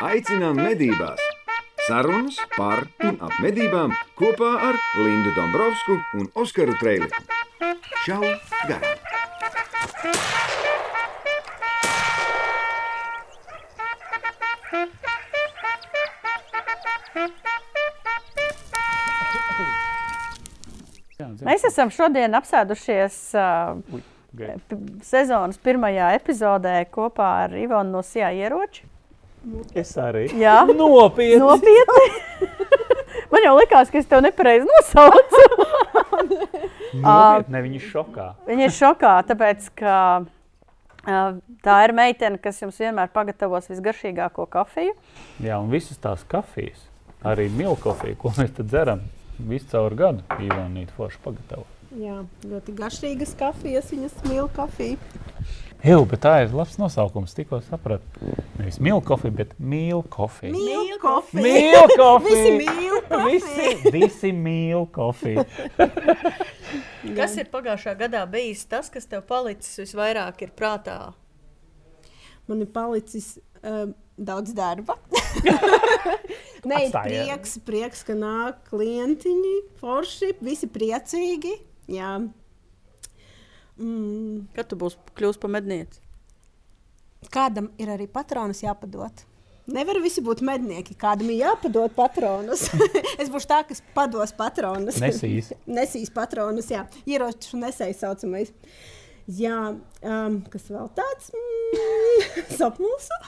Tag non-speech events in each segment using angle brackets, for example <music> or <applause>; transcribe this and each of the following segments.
Aicinām medībās! Sarunas par un ap medībām kopā ar Lindu Dombrovskiju un Oskaru Trēliņu. Čau! Garām! Mēs esam šodien apsēdušies uh, sezonas pirmajā epizodē kopā ar Ivanu no Sijā ieroči. Es arī. Jā. Nopietni. Nopietni! <laughs> Man jau likās, ka es tev nepareizi nosaucu. <laughs> Nopietni. Ne, viņi ir šokā. Viņa ir šokā, tāpēc, ka uh, tā ir meitene, kas jums vienmēr pagatavos visgaršīgāko kafiju. Jā, un visas tās kafijas, arī milkofija, ko mēs tad dzeram visu caur gadu, Ivānīt forši pagatavo. Jā, ļoti garšīgas kafijas, viņas mīl kafiju. Jau, bet tā ir labs nosaukums, tikko sapratu. Nevis milkofija, bet mīlkofija. Mīl kafiju. Mīlkofija! Visi mīl Visi, visi mīl kofiju. <laughs> Kas ir pagājušā gadā bijis tas, kas tev palicis visvairāk ir prātā? Man ir palicis um, daudz darba. <laughs> Nē, ir prieks, prieks, ka nāk klientiņi, forši, visi priecīgi. Jā. Mm, Kad tu būsi kļūst par mednieci? kādam ir arī patronas jāpadod. Nevar visi būt mednieki. Kādam ir jāpadod patronus. <laughs> es būšu tā, kas pados patronus. Nesīs. <laughs> Nesīs patronus, jā. Ieroču nesējas saucamais. Jā, um, kas vēl tāds? Mm, <laughs> Sapmulsu.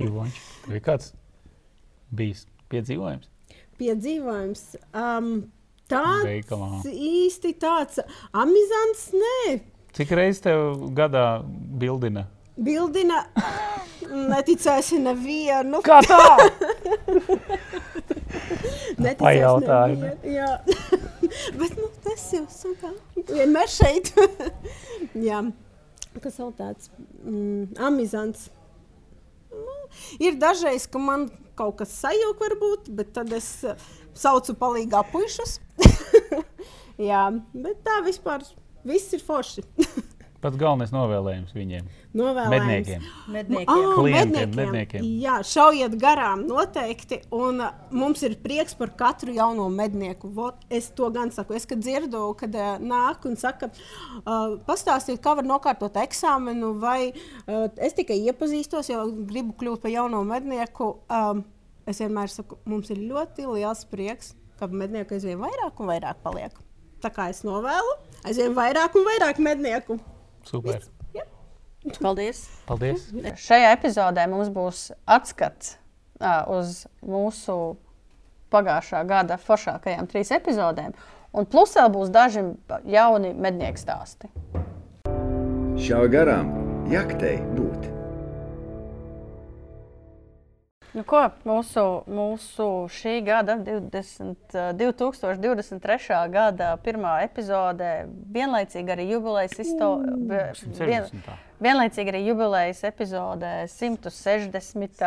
Ivonč, tev ir kāds bijis piedzīvojums? Piedzīvojums. Um, Veikalā. tāds īsti tāds amizants, nē. Cik reizes tev gadā bildina? Bildina, neticēsi nevienu. Kā tā? <laughs> Pajautāju, Jā, <laughs> bet nu, tas jau saka, vienmēr šeit. <laughs> jā, kas vēl tāds mm, amizants. Nu, ir dažreiz, ka man kaut kas sajūta, varbūt, bet tad es eh, saucu palīgā puišus. <laughs> jā, bet tā vispār viss ir forši. <laughs> Pats galvenais novēlējums viņiem. Novēlējums. Medniekiem. Medniekiem. Ah, Klientiem, medniekiem. Jā, šaujiet garām, noteikti. Un mums ir prieks par katru jauno mednieku. Vot, es to gan saku. Es kad dzirdu, kad nāk un saka, uh, pastāstiet, kā var nokārtot eksāmenu, vai uh, es tikai iepazīstos, jau gribu kļūt par jauno mednieku. Um, es vienmēr saku, mums ir ļoti liels prieks, ka mednieku aizvien vairāk un vairāk paliek. Tā kā es novēlu, aizvien vairāk un vairāk mednieku. Super. Paldies! Paldies. Šajā epizodē mums būs atskats uh, uz mūsu pagājušā gada foršākajām trīs epizodēm. Un plus vēl būs daži jauni mednieku stāsti. Šā garām jaktei būt! Nu, ko mūsu, mūsu šī gada, 20, uh, 2023. gada pirmā epizode, vienlaicīgi arī jubilejas izstāde. 160. Vienlaicīgi arī jubilejas epizode 160.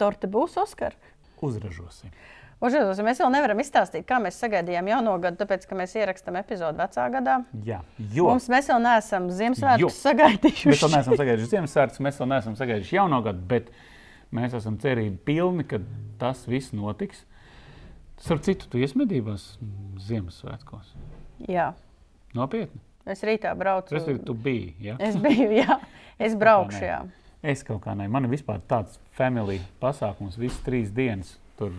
Torte būs Oskar. Uzražosim. Užrados, mēs vēl nevaram izstāstīt, kā mēs sagaidījām jauno gadu, tāpēc, ka mēs ierakstām epizodu vecā gadā. Jā, jo Mums mēs vēl neesam Jo. Ziemassvētkus mēs sagaidījuši. vēl neesam sagaidījuši Ziemassvētkus, mēs vēl neesam sagaidījuši jauno gadu, bet mēs esam cerīgi pilni, ka tas viss notiks. Starp citu, tu iesmedībās Ziemassvētkos. Jā, Nopietni. es rītā braucu. Respektīvi, tu biji. Ja? Es biju, jā, es braukšu. Jā. Es kaut kā ne. Man ir vispār tāds family pasākums, visas trīs dienas. Tur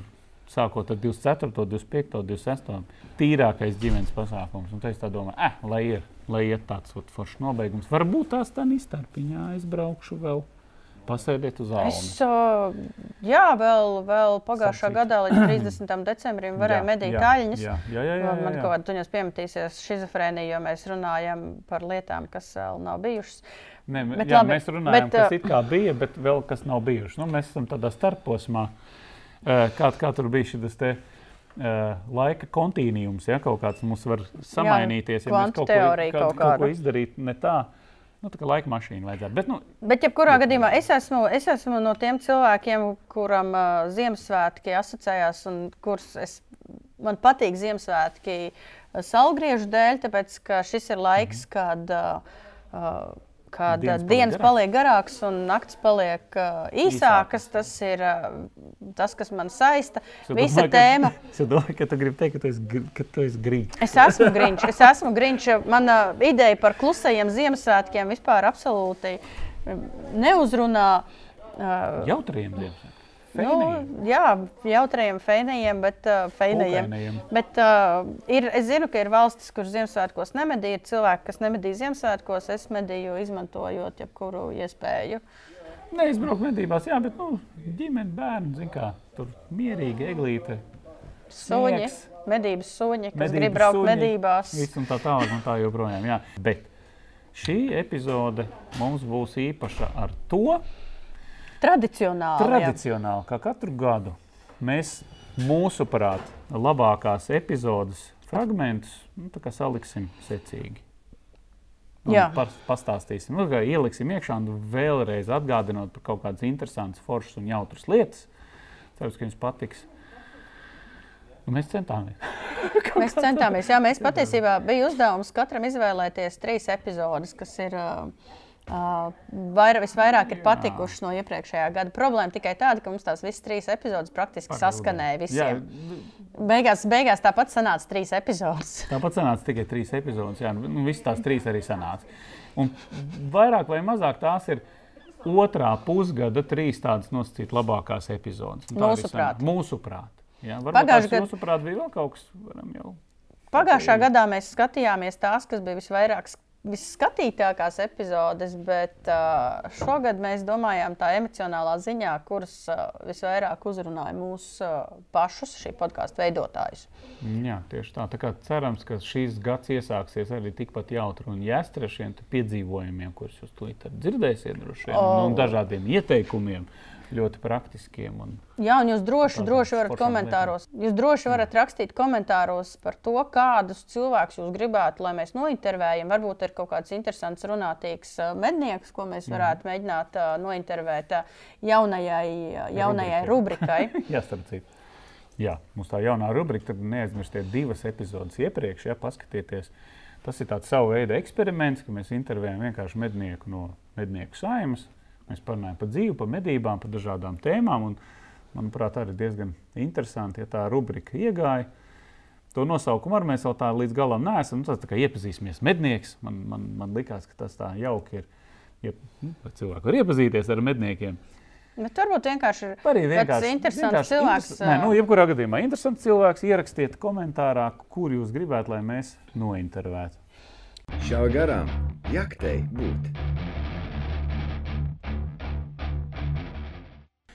sākot ar 24, 25, 26. tīrākais ģimenes pasākums. Un es tā domāju, eh, lai ir, lai ir tāds foršs nobeigums. Varbūt tās tā izstarpiņā aizbraukšu vēl. Pasēdiet uz Es, augšu. uh, jā, vēl, vēl pagājušā Starp citu. gadā līdz 30. decembrim varēja medīt tāļiņas. Jā, jā, jā. jā, Man jā, kaut jā. kādā tuņos piemetīsies šizofrēnija, jo mēs runājam par lietām, kas vēl nav bijušas. Ne, Bet jā, labi, mēs runājam, bet, kas uh, it kā bija, bet vēl kas nav bijuši. Nu, mēs esam tādā starposmā, uh, kā, kā tur bija šis te. Uh, laika kontīnijums, ja kaut kāds mums var samainīties, ja mēs kaut ko, teorija kaut, kaut kaut ko kāda. izdarītu ne tā. Nu, tā kā laika mašīna vajadzētu. Bet, nu, Bet, jebkurā gadījumā, es esmu, es esmu no tiem cilvēkiem, kuram uh, Ziemassvētki asociējās, un kurus es, man patīk Ziemassvētki salgriežu dēļ, tāpēc ka šis ir laiks, kad uh, uh, kad Dienas dienas, garākas. paliek garākas un naktis paliek uh, īsākas. Tas ir uh, tas, kas man saista. Es Visa domāju, tēma. <laughs> Ka, es domāju, ka tu gribi teikt, ka tu esi, ka tu esi grīķis. Es esmu grīņš. Es esmu grīņš. Mana ideja par klusajiem Ziemassvētkiem vispār absolūti um, neuzrunā. Uh, Jautriem Ziemassvētkiem. Nu, jā, jautrajiem feinējiem, bet uh, feinējiem. Bet uh, ir, es zinu, ka ir valstis, kuras Ziemassvētkos nemedī. Ir cilvēki, kas nemedī Ziemassvētkos. Es medīju, izmantojot jebkuru iespēju. Neizbraukt medībās, jā, bet nu, ģimene, bērni, kā, tur mierīgi, eglīte. Suņi, sniegs, medības suņi, kas medības grib braukt suņi, medībās. Viss un tā tālāk, un tā joprojām. Jā. Bet šī epizode mums būs īpaša ar to, Tradicionāli. jā. Tradicionāli, kā katru gadu, mēs mūsuprāt, labākās epizodes fragmentus nu, saliksim secīgi. Jā. Par, pastāstīsim, nu, ieliksim iekšā un vēlreiz atgādinot par kaut kādas interesantas, foršas un jautras lietas. Ceru, ka jums patiks. Un mēs centāmies. <laughs> Mēs centāmies. Jā, mēs patiesībā bija uzdevums katram izvēlēties trīs epizodes, kas ir. Uh, Vairāk, visvairāk ir patikušas no iepriekšējā gada. Problēma tikai tāda, ka mums tās visas trīs epizodes praktiski saskanēja Jā, visiem. Beigās, beigās tāpat sanāca trīs epizodes. <laughs> Tāpat sanāca tikai trīs epizodes. Jā, nu, visas tās trīs arī sanāca. Un vairāk vai mazāk tās ir otrā pusgada trīs tādas nosacītas labākās epizodes. Tā Mūsuprāt. Mūsuprāt. Jā, varbūt Pagājušajā tās gad- Jūsuprāt, bija vēl kaut kas. Pagājušā gadā mēs skatījāmies tās, kas bija visvairāk sk- visskatītākās epizodes, bet uh, šogad mēs domājām tā emocionālā ziņā, kuras uh, visvairāk uzrunāja mūsu uh, pašus, šī podkāstu veidotājus. Jā, tieši tā. tā cerams, ka šīs gads iesāksies arī tikpat jautri un jāstra šiem piedzīvojumiem, kurus jūs tūlīt arī dzirdēsiet, droši vien, O. un dažādiem ieteikumiem, ļoti praktiskiem. Un... Jā, un jūs droši, droši varat komentāros, jūs droši varat rakstīt komentāros par to, kādus cilvēkus jūs gribētu, lai mēs nointervējam. Varbūt ir kaut kāds interesants, runātīgs ā, mednieks, ko mēs varētu mēģināt uh, nointervēt ā, jaunajai, jaunajai rubrikai. <laughs> Jā, starp citu. Jā, mums tā jaunā rubrika, tad neaizmirstiet divas epizodes iepriekš, ja paskatieties. Tas ir tāds savu veidu eksperiments, ka mēs intervējam vienkārši mednieku no mednieku saimas. Mēs parunājam par dzīvi, par medībām, par dažādām tēmām. Un, manuprāt, arī diezgan interesanti, ja tā rubrika iegāja. To nosaukumu arī mēs vēl tā līdz galam neesam. Nu, tas tā kā iepazīsimies mednieks. Man, man, man likās, ka tas tā jauki ir. Ja, nu, cilvēki var iepazīties ar medniekiem. Bet varbūt vienkārši ir vienkārši interesants vienkārši cilvēks. interes- Nē, nu, jebkurā gadījumā interesants cilvēks. Ierakstiet komentārā, kur jūs gribētu, lai mēs nointervētu. Šā garām jaktei būt.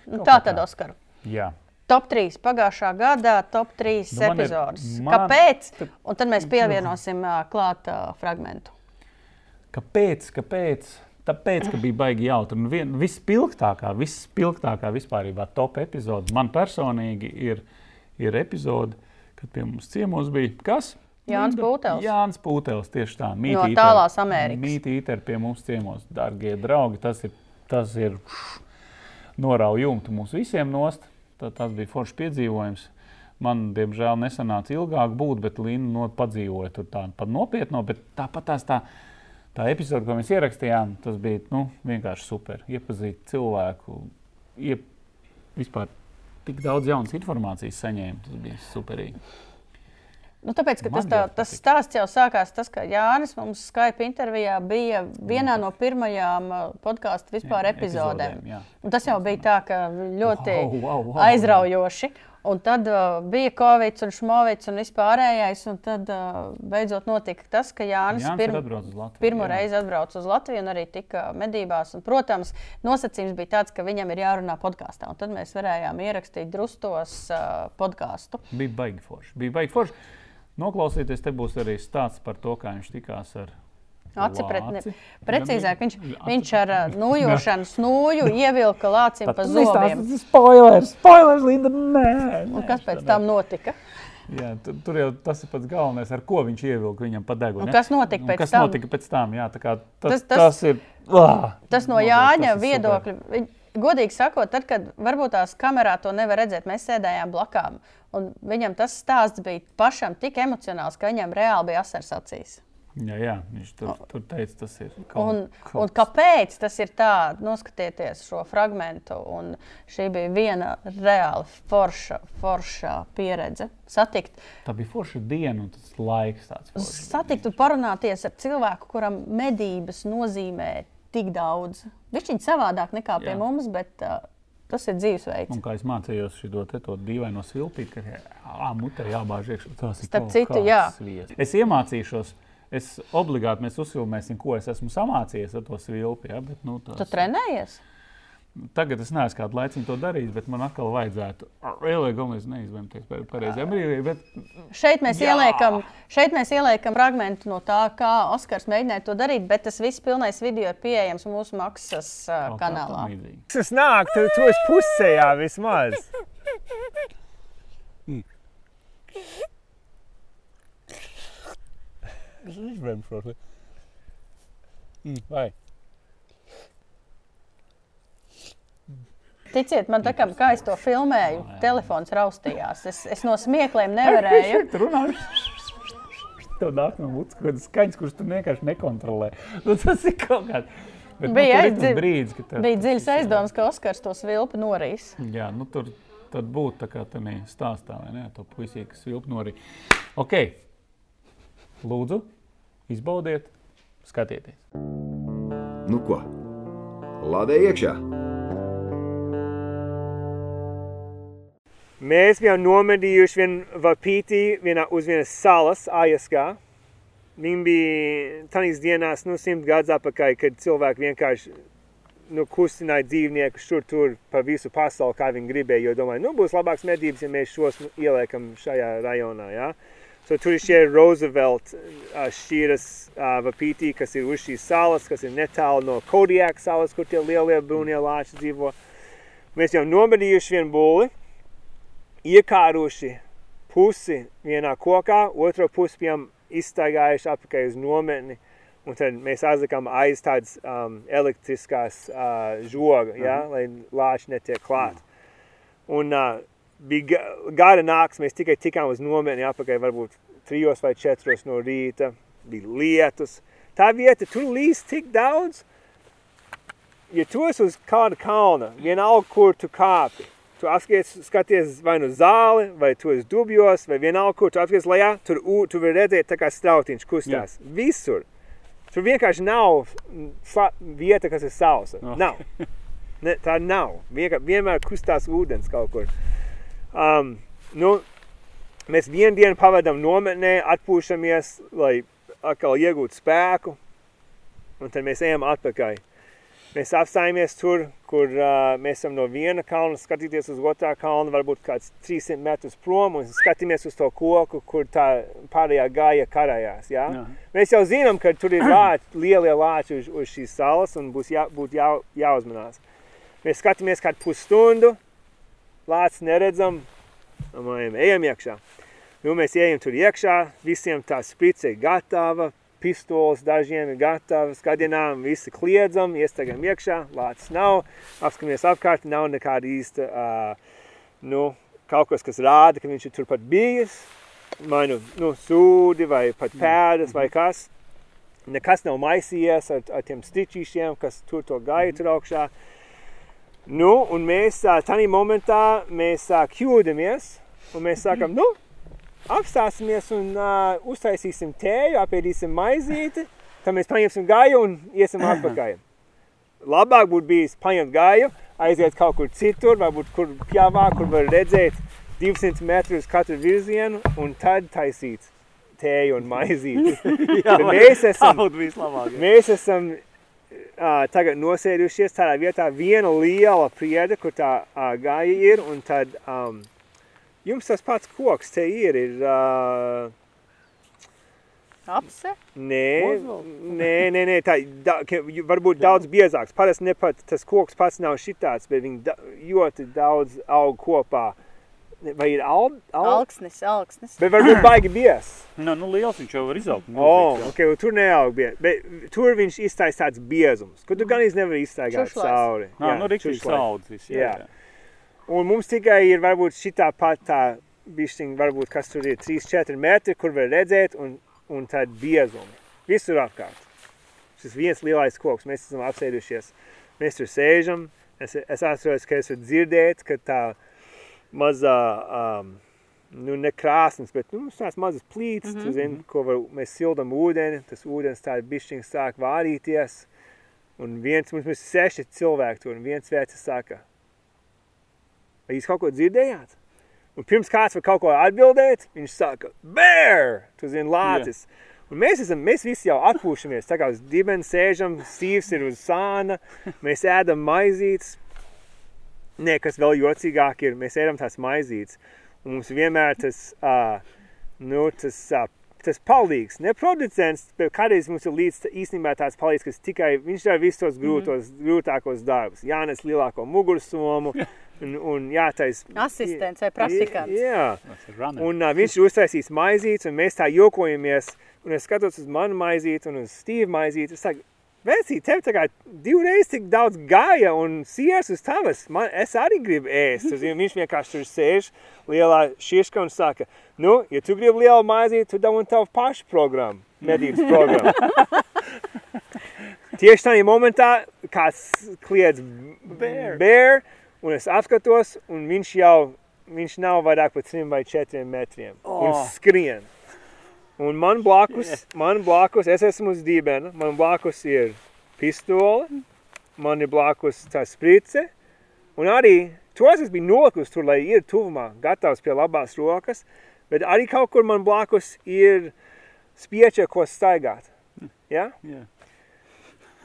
Nu, tā tad, Oskar. Jā, Top 3 pagājušā gada, top 3 Nu, epizodes. man- Kāpēc? Un tad mēs pievienosim uh, klāt uh, fragment. kāpēc? kāpēc? Tāpēc, ka bija baigi jautri. Un vien- Vispilgtākā, vispilgtākā vispār top epizode man personīgi ir, ir epizode, kad pie mums ciemos bija kas? Jānis? Pūtels. Jānis Pūtels, tieši tā. Mīt No tālās Amerikas. Mīt Eater pie mums ciemos, darbie draugi. Tas ir, tas ir norauj jumtu mums visiem nost. Tā, tas bija foršs piedzīvojums. Man, diemžēl, nesanāca ilgāk būt, bet Līna no padzīvoja tur tādu nopietnu. Bet tāpat tās tā, tā epizode, ko mēs ierakstījām, tas bija nu, vienkārši super. Iepazīt cilvēku, iep, vispār tik daudz jaunas informācijas saņēmu. Tas bija superīgi. Nu, tāpēc, tas, tā, tas stāsts jau sākās, tas, ka Jānis mums Skype intervijā bija vienā no pirmajām uh, podkāstu vispār Jā, epizodēm. epizodēm, jā. Tas jau bija tā, ka ļoti Wow, wow, wow. aizraujoši. Un tad uh, bija Covid un Šmovits un vispārējais. Un tad uh, beidzot notika tas, ka Jānis Jānis pirm, Latviju, pirmo jā. reizi atbrauca uz Latviju un arī tika medībās. Un, protams, nosacījums bija tāds, ka viņam ir jārunā podkāstā. Tad mēs varējām ierakstīt drustos uh, podkāstu. Bija baigi forši. Bija baigi forši. Noklausieties, te būs arī stāsts par to, kā viņš tikās ar lāci. precīzāk, viņš, viņš ar uh, nūjošanu snūju ievilka lācim pa zobiem. Tas ir spoilers, spoilers, Linda. Nē, Un kas pēc tam notika? Jā, tur, tur jau tas ir pats galvenais, ar ko viņš ievilka viņam pa degunu. Kas notika pēc kas tam? notika pēc tam? Jā, tā kā tas, Tas- tas, ir. Ah, Tas no Jāņa viedokļa. viņ- Godīgi sakot, tad, kad varbūt tās kamerā to nevar redzēt, mēs sēdējām blakām. Un viņam tas stāsts bija pašam tik emocionāls, ka viņam reāli bija asars acīs. Jā, jā viņš tur, tur teica, tas ir kaut, Un, kaut un kāpēc tas ir tā? Noskatieties šo fragment, un šī bija viena reāla forša, forša pieredze. Satikt, Tā bija forša diena, un tas laiks tāds satikt un parunāties ar cilvēku, kuram medības nozīmē tik daudz. Viņš ir savādāk nekā pie Jā. mums, bet uh, tas ir dzīvesveids. Un kā es mācījos šo te to dīvaino silpīt, ka ā, mutē jābāž iekšā. Tas ir Starp citu, jā. sviests. Es iemācīšos. Es obligāti mēs uzfilmēsim, ko es esmu samācījies ar to svilpi. Ja? Bet, nu, Tu tas, trenējies? Tagad es neesmu kādu laiku to darījis, bet man atkal vajadzētu. Reāli gumijas neizvēlēties par pareizajām brīvībām. Bet Šeit mēs, ieliekam, šeit mēs ieliekam fragment no tā, kā Oskars mēģināja to darīt, bet tas viss pilnais video ir pieejams mūsu maksas uh, kā kanālā. Tas nāk, tu, tu esi pusceļā vismaz. Es izvēlu šo te. Mm, vai? Ticiet man, tā kā, kā es to filmēju, telefons raustījās. Es, es no smiekliem <laughs> nevarēju. Tev nāk no mutes kaut kāds skaņas, kurš tu vienkārši nekontrolē. Nu, tas ir kaut kāds. Bet, Bija nu, tur ir tas aizdzi- brīdis, kad tev Bija ir- aizdoms, ka Oskars to svilpi norīs. Jā, nu tur tad būtu tā kā tādā stāstā, vai ne? To puisī, kas vilp norī. Ok, lūdzu, izbaudiet, skatieties. Nu ko? Lādē iekšā! Mēs bijām nomedījuši vienu vapīti vienā uz vienas salas, Ajaskā. Viņi bija tādās dienās, nu, simt gadus atpakaļ, kad cilvēki vienkārši nu, kustināja dzīvniekus šur tur pa visu pasauli, kā viņi gribēja. Jo domāju, nu, būs labāks medības, ja mēs šos nu, ieliekam šajā rajonā. Ja? So, tur ir šie Roosevelt šķiras uh, vapītī, kas ir uz šīs salas, kas ir netālu no Kodiak salas, kur tie lielie brūnie lāči dzīvo. Mēs jau nomedījuši vienu būli, iekāruši pusi vienā kokā, otru pusi bijām izstaigājuši atpakaļ uz nometni. Un tad mēs aizlikām aiz tādas um, elektriskās uh, žoga, ja, lai lāči netiek klāt. Un uh, bija ga- gara nakts, mēs tikai tikām uz nometni atpakaļ, varbūt trijos vai četros no rīta. Bija lietus. Tā vieta, tur līst tik daudz. Ja tu esi uz kāda kalna, vienalga, kur tu kāpi, tu apskaties, skaties vai nu zāli, vai tu esi dubjos, vai vienalga, kur tu apskaties lejā, tur ū- tu vari redzēt tā kā strautiņš kustās. Jā. Visur. Tur vienkārši nav vieta, kas ir sausa. Ok. Nav. Ne, tā nav. Vienkār, vienmēr kustās ūdens kaut kur. Um, nu, mēs vienu dienu pavadām nometnē, atpūšamies, lai atkal iegūtu spēku, un tad mēs ejam atpakaļ. Mēs apstājamies tur, kur uh, mēs esam no viena kalna, skatīties uz otrā kalna, varbūt kāds 300 metrus prom, un skatāmies uz to koku, kur tā pārējā gāja karājās. Ja? Jā. Mēs jau zinām, ka tur ir lāči, <clears throat> lielie lāči uz, uz šīs salas, un būs jā, būt jā, jāuzmanās. Mēs skatāmies kādu pusstundu, lācis neredzam, domājam, ejam iekšā. Nu, mēs ejam tur iekšā, visiem tā sprice ir gatava, pistoles dažiem ir gatavas, gadinām, visi kliedzam, iestaigam iekšā, lācis nav, apskamies apkārt, nav nekāda īsta, uh, nu, kaut kas, kas rāda, ka viņš ir turpat bijis, vai nu, nu sūdi, vai pat pēdas, vai kas. Nekas nav maisījies ar, ar tiem stičīšiem, kas tur to gāja tur augšā. Nu, un mēs tādā momentā mēs ā, kļūdāmies, un mēs sākam, nu, apstāsimies un uh, uztaisīsim tēju, apēdīsim maizīti, tad mēs paņemsim gāju un iesim <clears throat> atpakaļ. Labāk būtu bijis paņemt gāju, aiziet kaut kur citur, varbūt kur pjāvā, kur var redzēt 200 metrus katru virzienu, un tad taisīt tēju un maizīti. <laughs> Jā, mēs esam, Tauta vislabākā. mēs esam uh, tagad nosēdušies tādā vietā, viena liela priede, kur tā uh, gāja ir, un tad um, jums tas pats koks te ir, ir uh, Apse? Nē, nē, nē, nē tā da, varbūt daudz biezāks. Parasti ne pat tas koks pats nav šitāds, bet viņi da, ļoti daudz aug kopā. Vai ir al, al, Alksnis, alksnis. Bet varbūt <clears throat> baigi bies. Nu, nu, liels viņš jau var izaugt. Oh, okay, tur neaug bies. Bet tur viņš iztais tāds biezums, kur tu gan iz nevar izstaigāt Čušlais. cauri. Nā, nu, rīktīgi čušlais. saudzis. Jā, Jā. jā. Un mums tikai ir varbūt šitā pat tā bišķiņ, varbūt kas tur ir 3-4 metri, kur var redzēt, un, un tad biezumi. visur apkārt. Šis viens lielais koks, mēs esam apsēdušies, mēs tur sēžam. Es, es atceros, ka es varu dzirdēt, ka tā mazā, um, nu ne krāsnes, bet nu, tās mazas plīts, mm -hmm. tu zini, ko var, mēs sildam ūdeni, tas ūdens tā bišķiņ sāk vārīties. Un viens, mums ir seši cilvēki tur, un viens vecs saka, vai jūs kaut ko dzirdējāt? Un pirms kāds var kaut ko atbildēt, viņš saka, bear, tu zini, lācis. Yeah. Un mēs, esam, mēs visi jau atpūšamies, tā kā uz dibens sēžam, Stīvs ir uz sāna, mēs ēdam maizītes. Nē, kas vēl jocīgāk ir, mēs ēdam tās maizītes. Un mums vienmēr tas, uh, nu, tas, uh, tas palīgs, ne producents, bet kādreiz mums ir līdz īstenībā tāds palīgs, kas tikai, viņš dara visus tos grūtos, mm -hmm. grūtākos darbus. Jānes lielāko mugursomu, <laughs> un, un jātais... Asistents vai praktikants. Jā, un uh, viņš ir uztaisījis maizītes, un mēs tā jokojamies, un es skatos uz manu maizīti un uz Stīvu maizīti, es saku, Vecī, tev tā kā divreiz tik daudz gāja un siers uz tavas. Man, es arī gribu ēst. Tu Zini, viņš vienkārši tur sēž lielā šiška un saka, nu, ja tu gribi lielu maizīti, tu dabūni tavu pašu programmu, medības programmu. <laughs> Tieši tādā momentā kāds kliedz Bear. bear, un es apskatos, un viņš jau, viņš nav vairāk par trim vai četriem metriem. Un Oh. skrien. Un man blakus, man blakus, es esmu uz dībena, man blakus ir pistole, man ir blakus tā sprice, un arī tos es biju nolikus tur, lai ir tuvumā, gatavs pie labās rokas, bet arī kaut kur man blakus ir spieča, ko staigāt. Ja? Jā.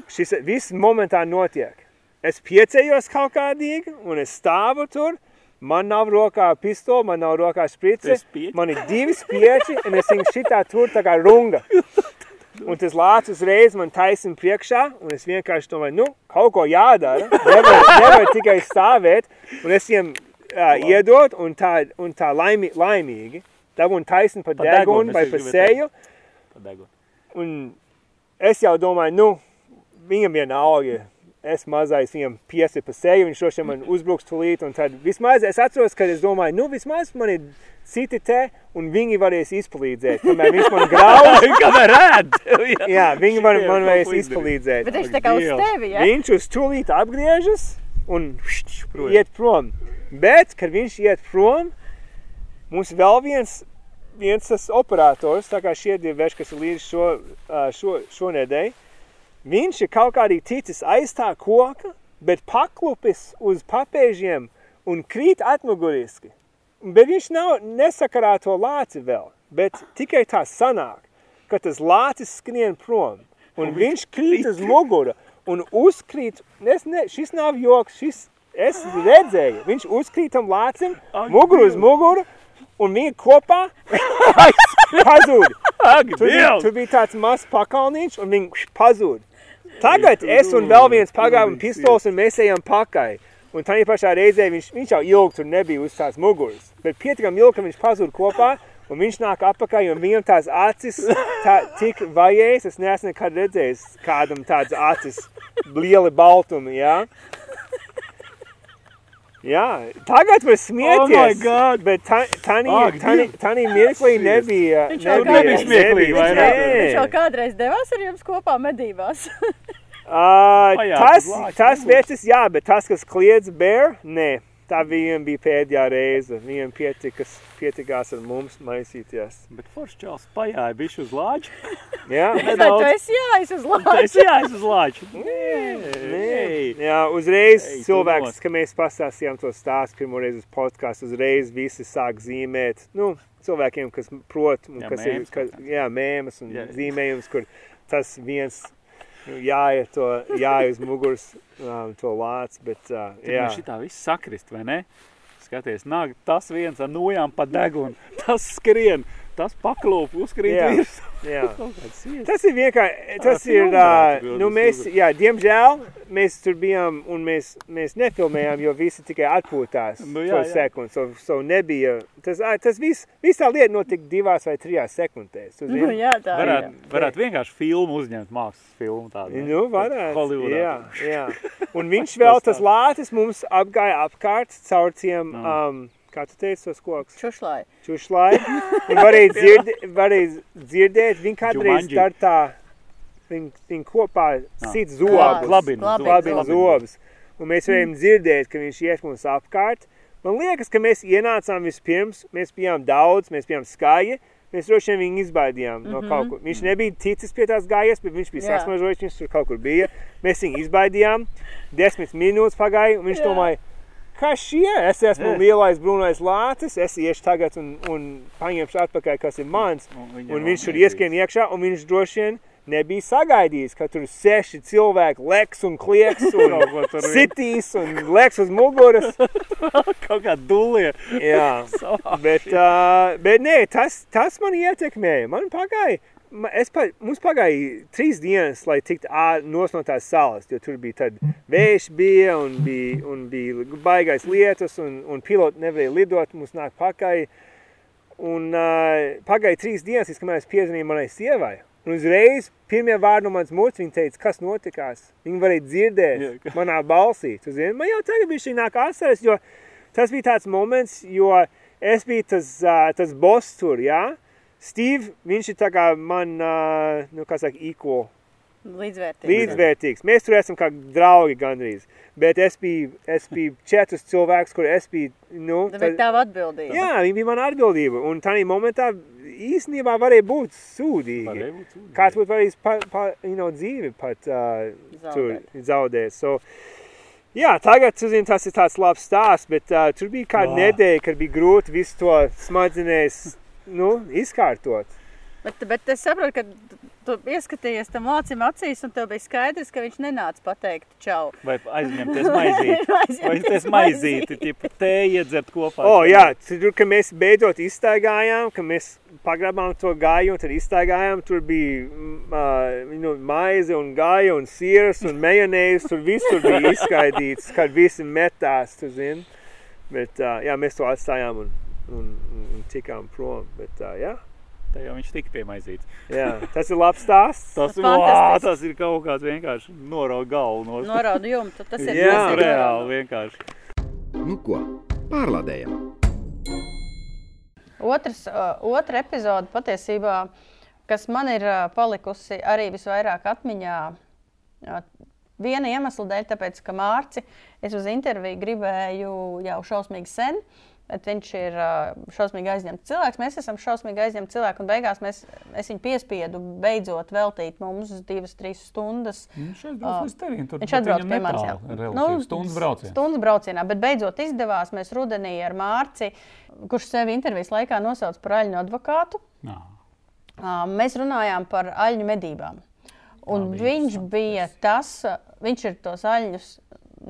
Šis viss momentā notiek. Es piecējos kaut kādīgi, un es stāvu tur, man nav rokā pistole, man nav rokā sprice, spieķi? man ir divi spieči, un es viņu šitā tur tā kā runga. Un tas lācis uzreiz man taisina priekšā, un es vienkārši domāju, nu, kaut ko jādara. Nevar, nevar tikai stāvēt, un es viņiem uh, iedot, un tā, un tā laimi, laimīgi. Dabūn taisni pa Pa degunu, vai arī pa gribēju teikt. seju, un es jau domāju, nu, viņam vienalga. Es mazais viņam piesi pa seju, viņš droši man uzbruks tulīt, un tad vismaz es atceros, ka es domāju, nu, vismaz man ir citi te, un viņi varēs izpalīdzēt, kamēr viņš man grauž. <laughs> Kamēr ēd! <laughs> Jā, viņi man, man varēs izpalīdzēt. Bet viņš tā kā uz tevi, ja? Viņš uz tūlīt apgriežas un Projām. iet prom. Bet, kad viņš iet prom, mums vēl viens, viens tas operators, tā kā šie divi veši, kas ir līdz šo, šo, šonedēļ, viņš ir kaut kādī ticis aiz tā koka, bet paklupis uz papēžiem un krīt atmuguriski. Bet viņš nav nesakarā to lāci vēl, bet tikai tā sanāk, ka tas lācis skrien prom. Un viņš krīt uz mugura un uzkrīt, es ne, šis nav joks, šis, es redzēju, viņš uzkrīt tam lācim, muguru uz muguru, un viņi kopā <laughs> pazūd. Tur tur bija tāds mazs pakalniņš, un viņš pazūd. Tagad es un vēl viens pagājām pistols, un mēs ejam pakaļ. Un tā pašā reizē viņš, viņš jau ilgi tur nebija uz tās muguras. Bet pietiekami ilgi, ka viņš pazūd kopā, un viņš nāk apakaļ, un viņam tās acis tā, tik vajējas. Es neesmu nekad redzējis kādam tādas acis, lieli baltumi, jā. Jā, tagad var smieties. Oh my God! Bet tā- mirklī nebija. Viņš jau nebija smieklīgi Viņš vairāk. jau, kādreiz devās ar jums kopā medībās. <laughs> Uh, tas, tas nebūs. vecis, jā, bet tas, kas kliedz bēr, nē. Tā viņiem bija pēdējā reize. Viņiem pietikas, pietikās ar mums maisīties. Bet foršs čels pajāja bišķi uz lāču. <laughs> Jā, Es domāju, tu esi jājis uz Es lāču. jāiz uz lāču. Nē, jā uzreiz Ei, tu cilvēks, kad mēs pastāstījām to stāstu pirmoreiz uz podkāstu, uzreiz visi sāk zīmēt. Nu, cilvēkiem, kas prot, un Jā, kas ir, mēms ka, kaut kāds. jā, mēmas un Jā. zīmējums, kur tas viens jāiet to, jāiet uz muguras um, to lāc, bet uh, jā. Jā. Šitā viss sakrist, vai ne? Skaties, nāk tas viens ar nojām pa degunu, tas skrien, tas paklūp, uzkrīt Jā. virs. jā. <laughs> Kaut kāds ies. Tas ir vienkārši, tas Tā ir, uh, nu tas mēs, jā, diemžēl mēs tur bijām un mēs, mēs nefilmējām, jo visi tikai atpūtās Nu, jā, to jā. sekundi, so, so nebija, tas, tas viss, tā lieta notika divās vai trijās sekundēs, tu Nu, jā, tā. Varētu, varētu vienkārši filmu uzņemt, mākslas filmu tādu. Nu, varētu, Hollywoodā. jā, <laughs> jā. <laughs> Un viņš vēl, tas tā. lācis mums apgāja apkārt caur tiem, Nu. um, kā tu teici, tos koks? Čušlai. čušlai. Un varēja, dzird, varēja dzirdēt, viņa kādreiz Jumanji. dar tā, viņi, viņi kopā sit Klājas, zobus, klabina klabina zobus. Un mēs varējām dzirdēt, ka viņš iet mums apkārt. Man liekas, ka mēs ienācām vispirms, mēs bijām daudz, mēs bijām skaļi. Mēs droši vien viņu izbaidījām no kaut kur. Viņš nebija ticis pie tās gājas, bet viņš bija Jā. sasmažojis, viņš tur kaut kur bija. Mēs viņu izbaidījām. Desmit minūtes pagāja, un viņš domāja, kas šie? Es esmu lielais brūnais lācis, es iešu tagad un, un paņemšu atpakaļ, kas ir mans. Un viņš tur ieskrien iekšā, un viņš droši vien nebija sagaidījis, ka tur seši cilvēki leks un klieks <laughs> un sitīs un leks uz muguras. <laughs> Kaut kā dūlie. Jā, <laughs> bet, uh, bet nē, tas, tas man ietekmēja. Man pagāja, es pa, mums pagāja trīs dienas, lai tiktu nos no tās salas, jo tur bija tad vējš bija un bija, un bija baigais lietus un, un piloti nevarēja lidot, mums nāk pakaļ. Un uh, pagāja trīs dienas, kamēr es piezvanīju manai sievai. Un uzreiz pirmie vārdi no manas mutes viņa teica, kas notikās. Viņa varēja dzirdēt Jā, ka- manā balsī. Tu zini, man jau tagad bija šī nāk asaras, jo tas bija tāds moments, jo es biju tas, uh, tas boss tur, jā. Steve, viņš ir tā kā man, nu, kā saka, equal, Līdzvērtīgi. līdzvērtīgs. Mēs tur esam kā draugi gandrīz. Bet es biju, es biju četrus cilvēkus, kur es biju, nu, Tā bija tava atbildība. jā, viņi bija mana atbildība. Un tādā momentā īstenībā varēja būt sūdīgi. Varēja būt sūdīgi. Kāds būtu varējis pa, pa, you know, dzīvi pat uh, tur Zaudēt. zaudēt. So, jā, tagad tu zini, tas ir tāds labs stāsts, bet uh, tur bija kāda Vā. nedēļa, kad bija grūti visu to smadzenēs nu, izkārtot. Bet, bet es saprotu, ka tu ieskatījies tam lācim acīs, un tev bija skaidrs, ka viņš nenāca pateikt čau. Vai aizņemties maizīti. <laughs> Vai Aizņemties maizīti, tipu te iedzert kopā. O, jā, tur, kad mēs beidzot izstaigājām, kad mēs pagrabām to gāju un tad izstaigājām, tur bija uh, nu, maize un gāja un siers un mejonēs, tur visur bija izskaidīts, kad visi metās, tu zini. Bet, uh, jā, mēs to atstājām un, un, un, tikām prom, bet, uh, jā. Tā jau viņš tika pie maizītes. Jā, tas ir labs stāsts. Tas, Tas vā, tas ir kaut kāds vienkārši norauga galvu no Norādu jumtu. Tas ir Jā. Reāli vienkārši. Nu ko, pārlādējam! Otrs, uh, otra epizode patiesībā, kas man ir uh, palikusi arī visvairāk atmiņā, uh, viena iemesla dēļ, tāpēc, ka Mārci es uz interviju gribēju jau šausmīgi sen. Bet viņš ir uh, šausmīgi aizņemts cilvēks. Mēs esam šausmīgi aizņemti cilvēki. Un beigās mēs, es viņu piespiedu beidzot veltīt mums divas, trīs stundas. Viņš aizbrauc līdz tevim. Tur Viņš atbrauc pie manis. relatīvi, stundas brauciens. Stundas braucienā, bet beidzot izdevās. Mēs rudenī ar Mārci, kurš sevi intervijas laikā nosauca par aļņu advokātu, Jā. ā, mēs runājām par aļņu medībām. Un bija viņš bija tas, viņš ir tos aļņus,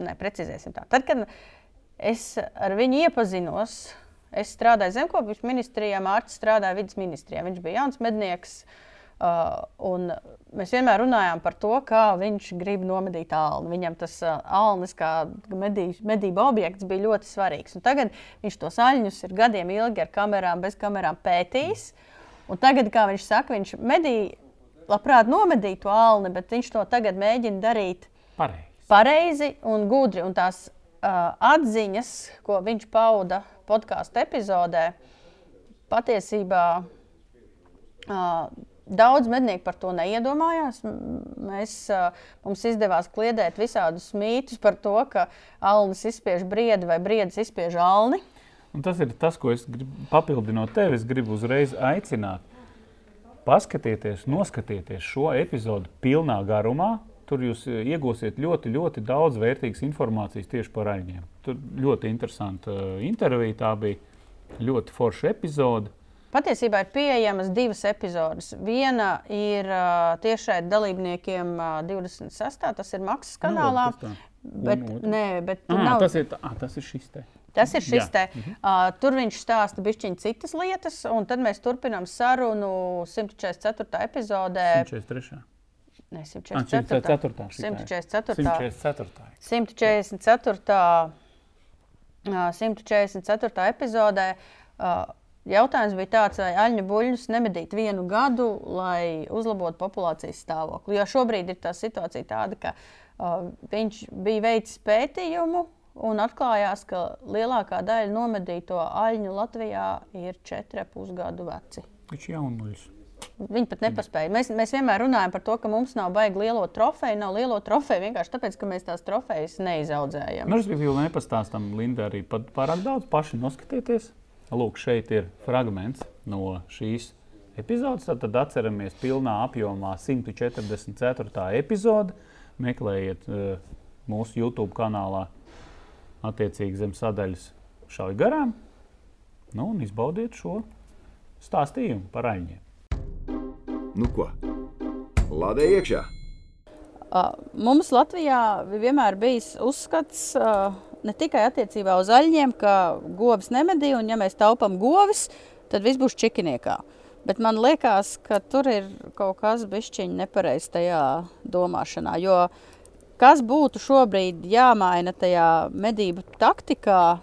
neprecizēsim tā. Tad, kad es ar viņu iepazinos, es strādāju zemkopības ministrijā, Mārcis strādāja vidas ministrijā. Viņš bija jauns mednieks. Uh, mēs vienmēr runājām par to, kā viņš grib nomedīt alnu. Viņam tas uh, alnis, kā medī, medību objekts, bija ļoti svarīgs. Un tagad viņš tos aļņus ir gadiem ilgi ar kamerām, bez kamerām pētījis. Un tagad, kā viņš saka, viņš medīja, labprāt nomedīja to alni, bet viņš to tagad mēģina darīt Pareizi. pareizi un gudri. Un tās atziņas, ko viņš pauda podkāstu epizodē, patiesībā uh, daudz mednieku par to neiedomājās. Mēs, uh, mums izdevās kliedēt visādus mītus par to, ka alnis izspiež briedi vai briedis izspiež alni. Un tas ir tas, ko es gribu papildinot tevi. Es gribu uzreiz aicināt. Paskatieties, noskatieties šo epizodu pilnā garumā. Tur jūs eh, iegūsiet ļoti, ļoti daudz vērtīgas informācijas tieši par aņģiem. Tur ļoti interesanta eh, intervija. Tā bija ļoti forša epizode. Patiesībā ir pieejamas divas epizodes. Viena ir uh, tiešai dalībniekiem uh, 26. tas ir maksas kanālā. Nu, tas tā. Bet, nē, bet Ah, nav, tas, ir, tā- ah, tas ir šis te. Tas ir šis Jā. te. Uh, tur viņš stāsta bišķiņ citas lietas, un tad mēs turpinām sarunu 144. epizodē. 143. Ne, Ah, 144. 144. šitā ir. 144. 144. 144. ā, 144. epizodē. ā, Jautājums bija tāds, vai aļņu buļļus nemedīt vienu gadu, lai uzlabotu populācijas stāvokli. Jo šobrīd ir tā situācija tāda, ka uh, viņš bija veicis pētījumu un atklājās, ka lielākā daļa nomedīto aļņu Latvijā ir 4,5 gadu veci. Viņš ir jaunuļs. Viņi pat nepaspēja. Mēs, mēs vienmēr runājam par to, ka mums nav baigi lielo trofeju. Nav lielo trofeju vienkārši tāpēc, ka mēs tās trofejas neizaudzējam. Nu, respektīvi, nepastāstām Linda arī pārāk daudz. Paši noskatieties. Lūk, šeit ir fragments no šīs epizodes. Tad atceramies pilnā apjomā 144. epizode. Meklējiet uh, mūsu YouTube kanālā attiecīgi zem sadaļas šauj garām. Nu, un izbaudiet šo stāstījumu par aņģiem. Nu ko? Lādē iekšā! Mums Latvijā vienmēr bijis uzskats ne tikai attiecībā uz aļņiem, ka govs nemedī, un ja mēs taupām govis, tad viss būs čikiniekā. Bet man liekas, ka tur ir kaut kas bišķiņ nepareizs tajā domāšanā, jo kas būtu šobrīd jāmaina tajā medību taktikā,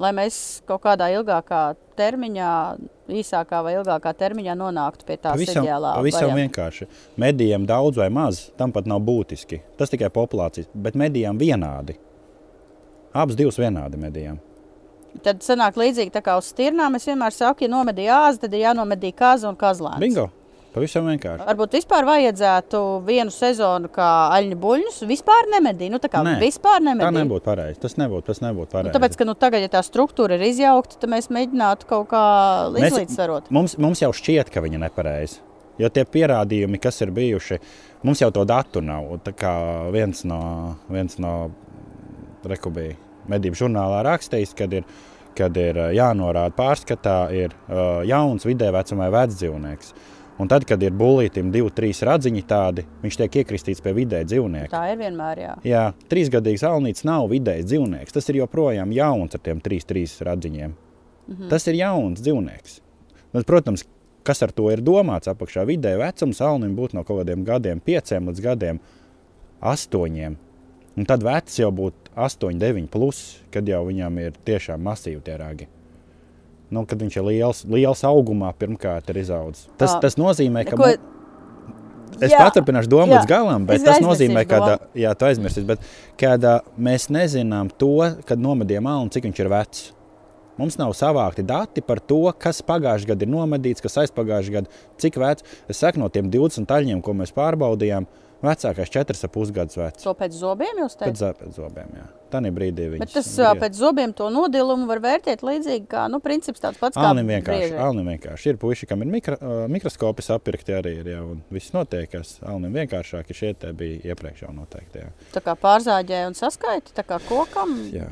lai mēs kaut kādā ilgākā termiņā, īsākā vai ilgākā termiņā nonāktu pie tās Pavisam, ideālā pavisam vienkārši. Medijiem daudz vai maz, tam pat nav būtiski. Tas tikai populācijas, bet medijām vienādi. Abas divas vienādi medijām. Tad sanāk līdzīgi tā kā uz stirnām. Es vienmēr saku, ja nomedīja āzi, tad ir jānomedī kaza un kazlēns. Bingo! Pavisam vienkārši. Varbūt vispār vajadzētu vienu sezonu, kā aļņu buļļus, vispār nemedīt. Nu, tā kā Nē, vispār Tā nemedīt. nebūtu pareizi. Tas nebūtu, tas nebūtu Nu, pareizi. tāpēc, ka nu, tagad, ja tā struktūra ir izjaukta, tad mēs mēģinātu kaut kā izlīdzsvarot. Mums, mums jau šķiet, ka viņi ir nepareizi. Jo tie pierādījumi, kas ir bijuši, mums jau to datu nav. Tā kā viens no, viens no rekubī medību žurnālā rakstījis, kad ir, kad ir jānorāda pārskatā, ir uh, jauns vidē vecumā vecs dzīvnieks. Un tad, kad ir bulītam divi, trīs radziņi tādi, viņš tiek iekristīts pie vidē dzīvnieka. Tā ir vienmēr. Jā. Jā, trīsgadīgs alnīts nav vidējs dzīvnieks. Tas ir joprojām jauns ar tiem trīs, trīs radziņiem. Mm -hmm. Tas ir jauns dzīvnieks. Bet, protams, kas ar to ir domāts apakšā vidē, vecums alnim būtu no kaut kādiem gadiem, pieciem līdz gadiem, astoņiem. Un tad vecs jau būtu 8, 9, plus, kad jau viņam ir tiešām masīvi tie ragi. Nu, kad viņš ir liels, liels augumā, pirmkārt ir izaudzis. Tas, tas nozīmē, ka Ko- mu- Es paturpināšu domu jā. līdz galam, bet Es tas nozīmē, ka jā, tu aizmirsīsi, bet kad mēs nezinām to, kad nomedījām alnu, cik viņš ir vecs. Mums nav savākti dati par to, kas pagājušajā gadā ir nomedīts, kas aizpagājušajā gadā, cik vecs. Es saku, no tiem 20 taļiem, ko mēs pārbaudījām, vecākais 4,5 gadus vecs. To pēc zobiem jūs Pēc, teicat. zā- pēc zobiem, jā. Tā ir brīdī. Bet viņas tas griež. pēc zobiem to nodilumu var vērtēt līdzīgi, kā nu, princips tāds pats. kā Alnim vienkārši, briežai. alnim vienkārši. Ir puiši, kam ir mikro, uh, mikroskopi sapirkti arī, ir, jā, un viss notiek, kas alnim vienkāršāk, šie te bija iepriekš jau noteikti, jā. Tā kā pārzāģē un saskaiti, tā kā kokam. jā.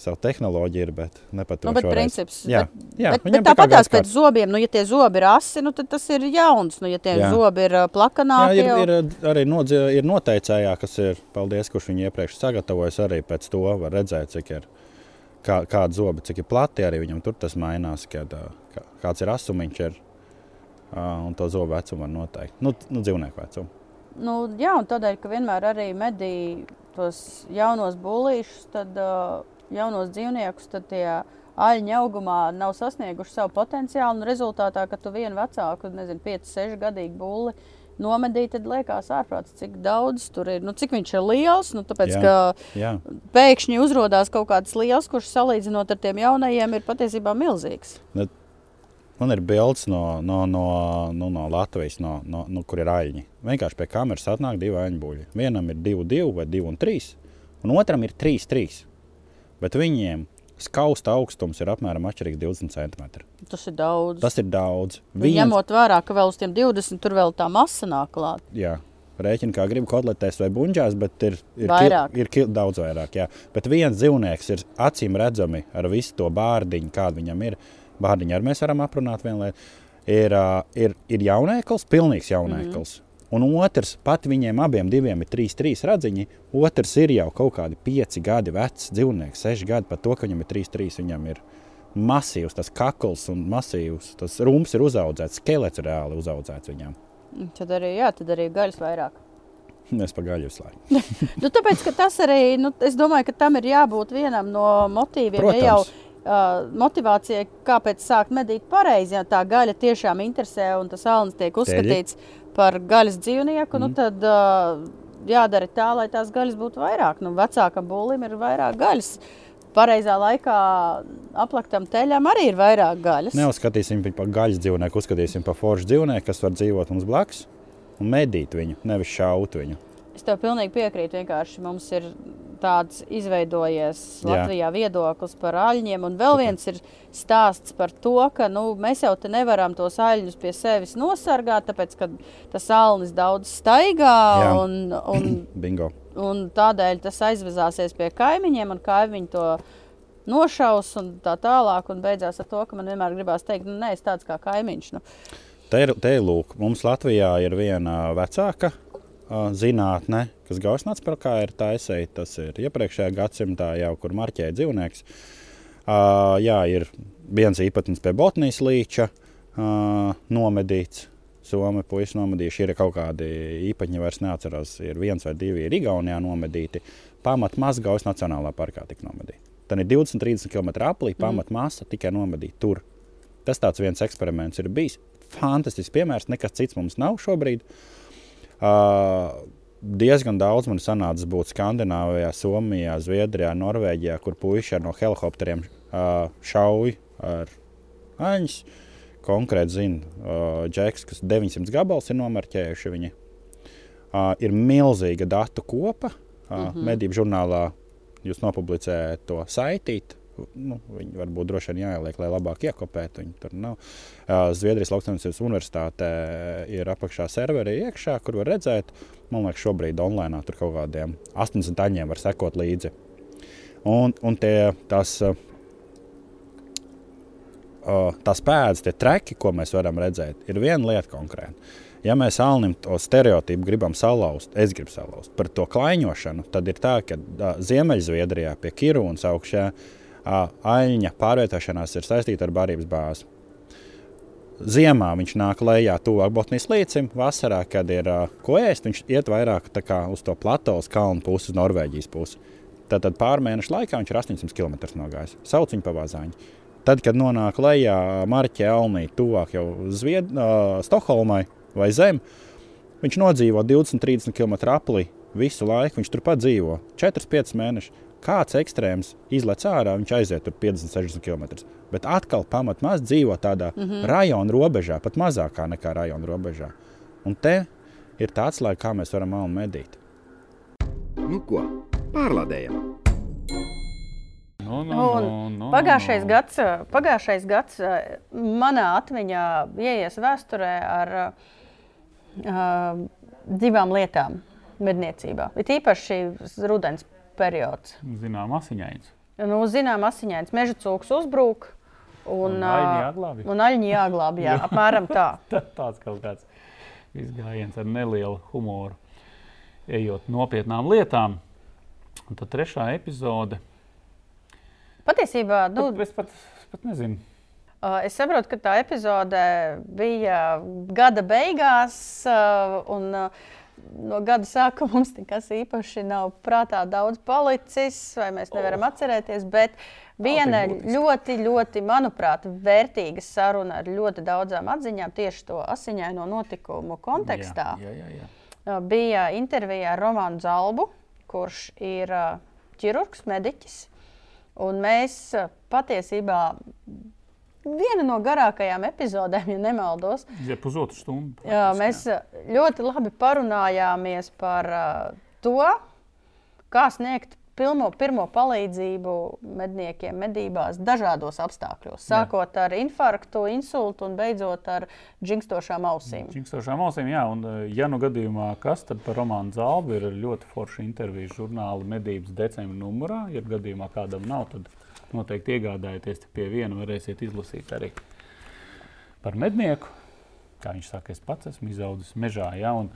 Savu tehnoloģiju ir, bet ne pat to Nu, bet šoreiz. princips, Jā, bet, jā, bet, bet tāpat tās pēc zobiem, nu, ja tie zobi ir asi, nu, tad tas ir jauns. Nu, ja tie Jā. zobi ir ā, Jā, ir, ir arī nodzi, ir noteicējā, kas ir, paldies, kurš viņu iepriekš sagatavojas. Arī pēc to var redzēt, cik ir kā, kāda zoba, cik ir plati. Arī viņam tur tas mainās, kad kā, kāds ir asumiņš. Ir, un to zobu vecumu var noteikt. Nu, nu, dzīvnieku vecumu. Nu, jā, un tādēļ, ka vienmēr arī medī tos jaunos būlīšus, tad uh, jaunos dzīvniekus, tad tie aļņi augumā nav sasnieguši savu potenciālu. Un rezultātā, kad tu vienu vecāku, nezinu, 5, 6 gadīgu būli nomedīji, tad liekas ārprāts, cik daudz tur ir. Nu, cik viņš ir liels, nu, tāpēc, Jā. ka Jā. pēkšņi uzrādās kaut kāds liels, kurš salīdzinot ar tiem jaunajiem, ir patiesībā milzīgs. Man ir bildes no, no, no, nu, no Latvijas, no, no, no, kur ir aļņi. Vienkārši pie kameras atnāk divi aļņu buļļi. Vienam ir 2, 2 vai 2 un 3, un otram ir 3, 3. Bet viņiem skausta augstums ir apmēram atšķirīgs 20 cm. Tas ir daudz. Tas ir daudz. Viens... Ņemot vērā, ka vēl uz tiem 20 tur vēl tā masa nāk klāt. jā, rēķina, kā grib kotletēs vai buļģās, bet ir, ir, Vairāk. Kil, ir kil, daudz vairāk. Jā. Bet viens dzīvnieks ir acīm redzami ar visu to bārdiņu, kāda viņam ir. Bārdiņu arī mēs varam aprunāt vienu lietu. Ir, ir, ir jaunēklis, pilnīgs jaunēklis. Mm -hmm. Un otrs, pat viņiem abiem diviem ir trīs, trīs radziņi. Otrs ir jau kaut kādi pieci gadi vecs dzīvnieks, seši gadi par to, ka viņam ir trīs, trīs. Viņam ir masīvs tas kakls un masīvs tas rums ir uzaudzēts, skelets reāli uzaudzēts viņam. Tad arī, jā, tad arī gaļas vairāk. Mēs pagājuši slēdz. Nu, tāpēc, ka tas arī, nu, es domāju, ka tam ir jābūt vienam no motīviem. Protams. Ja jau motivācijai, kāpēc sākt medīt pareizi, ja tā gaļa tiešām interesē un tas alnis tiek uzskatīts par gaļas dzīvnieku, mm. nu, tad uh, jādara tā, lai tās gaļas būtu vairāk. Nu, vecākam būlim ir vairāk gaļas. pareizā laikā aplaktam teļam arī ir vairāk gaļas. Neuzskatīsim viņu par gaļas dzīvnieku, uzskatīsim par foršu dzīvnieku, kas var dzīvot mums blakus un medīt viņu, nevis šaut viņu. Es tev pilnīgi piekrītu. Vienkārši mums ir tāds izveidojies Jā. Latvijā viedoklis par aļņiem. Un vēl viens ir stāsts par to, ka nu, mēs jau te nevaram tos aļņus pie sevis nosargāt, tāpēc ka tas alnis daudz staigā. Jā. Un, un, <clears throat> Bingo. un tādēļ tas aizvezāsies pie kaimiņiem, un kaimiņi to nošaus un tā tālāk. Un beidzās ar to, ka man vienmēr gribās teikt, nu, nē, es tāds kā kaimiņš. Nu. Te ir, te ir lūk, mums Latvijā ir viena vecāka zinātne, kas Gausnāts par kā ir taisīta. Tas ir iepriekšējā gadsimtā jau, kur marķēja dzīvnieks. Ā, Jā, ir viens īpatnis pie Botnijas līča ā, nomedīts. Somi puiši nomedījuši, ir kaut kādi īpaņi, vairs neatceros, ir viens vai divi ir Igaunijā nomedīti. Pamat Mazgavas Nacionālā parkā tika nomedīti. Tad ir 20-30 km aplī, pamat masa tikai nomedīta tur. Tas tāds viens eksperiments ir bijis. Fantastisks piemērs, nekas cits mums nav šobrīd. Uh, diezgan daudz man sanāca būt Skandināvijā, Somijā, Zviedrijā, Norvēģijā, kur puiši ar no helikopteriem uh, šauj ar aņus. Konkrēti zina, uh, Džeks, kas 900 gabals ir nomarķējuši viņi. Uh, ir milzīga datu kopa. Uh, mm -hmm. Medību žurnālā jūs nopublicējat to saitīt. Nu, viņi varbūt droši vien jāieliek, lai labāk iekopētu. Viņi tur nav. Zviedrijas Lauksaimniecības universitātē ir apakšā serveri iekšā, kur var redzēt. Man liekas, šobrīd online tur kaut kādiem 80 aņiem var sekot līdzi. Un, un tie, tas, tās pēdas, tie treki, ko mēs varam redzēt, ir viena lieta konkrēta. Ja mēs Alnim to stereotipu gribam salauzt, es gribu salauzt par to klaiņošanu, tad ir tā, ka Ziemeļzviedrijā pie Kirūnas augšā uh, aļņa pārvietošanās ir saistīta ar barības bāzi. Ziemā viņš nāk lejā, tuvāk Botnijas līcim. Vasarā, kad ir ko ēst, viņš iet vairāk kā uz to plateau, kalnu pusi, uz Norvēģijas pusi. Tad, tad pārmēnešu laikā viņš ir 800 km nogājis. Sauc viņu pa vazāņu. Tad, kad nonāk lejā Marķē Alnī, tuvāk jau Zvied, uh, Stokholmai vai zem, viņš nodzīvo 20-30 km aplī visu laiku. Viņš turpat dzīvo 4-5 mēnešus. Kāds ekstrēms izlaiž ārā, viņš aiziet tur 50-60 km. Bet atkal pamat maz dzīvo tādā mm -hmm. rajona robežā, pat mazākā nekā rajona robežā. Un te ir tāds laiks, kā mēs varam almu medīt. Nu ko, pārlādējam! Nu, nu, Un nu, nu, Pagājušais nu. gads, pagājušais gads manā atmiņā ieies vēsturē ar uh, divām lietām medniecībā. Ir īpaši rudens periods. Zinām, asiņains. Nu, zinām, asiņains meža cūks uzbrūk. Un, Un aļņi jāglābj? Un aļņi jāglābj, jā, apmēram tā. <laughs> Tā- Tāds kaut kāds izgājiens ar nelielu humoru, ejot nopietnām lietām. Un tad trešā epizode. Patiesībā, nu, Nu, es pat, pat nezinu. Es saprotu, ka tā epizode bija gada beigās, un uh, no gada sākuma mums nekas īpaši nav prātā daudz palicis, vai mēs nevaram oh. atcerēties. Bet viena ļoti, ļoti, manuprāt, vērtīga saruna ar ļoti daudzām atziņām tieši to asiņaino notikumu kontekstā. Jā, jā, jā. Uh, bija intervija ar Romānu Zalbu, kurš ir uh, ķirurgs, mediķis. Un mēs uh, patiesībā viena no garākajām epizodēm, ja nemaldos, Ja pusotru stundu. jā, praktiski, mēs uh, ļoti labi parunājāmies par uh, to, kā sniegt pilmo, pirmo palīdzību medniekiem medībās dažādos apstākļos. Sākot ar infarktu, insultu un beidzot ar džingstošām ausīm. Čingstošām ausīm, jā, un eh, ja nu gadījumā kas tad par Romānu Zalbu ir ļoti forša intervija žurnāla medības decembra numurā, ja gadījumā kādam nav, tad noteikti iegādājieties pie viena, varēsiet izlasīt arī par mednieku. Kā viņš saka, es pats esmu izaudzis mežā, jā, un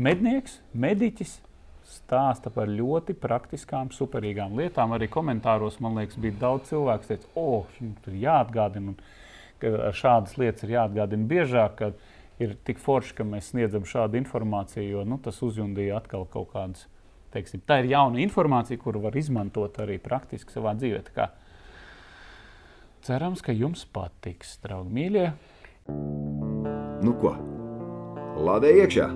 mednieks, mediķis stāsta par ļoti praktiskām, superīgām lietām. Arī komentāros, man liekas, bija daudz cilvēku, kas teica, o, šim tur jāatgādina, un šādas lietas ir jāatgādina biežāk, ir tik forši, ka mēs sniedzam šādu informāciju, jo nu, tas uzjundīja atkal kaut kādas. Teiksim, tā ir jauna informācija, kuru var izmantot arī praktiski savā dzīvē. Cerams, ka jums patiks, draugi mīļie. Nu ko, lādē iekšā!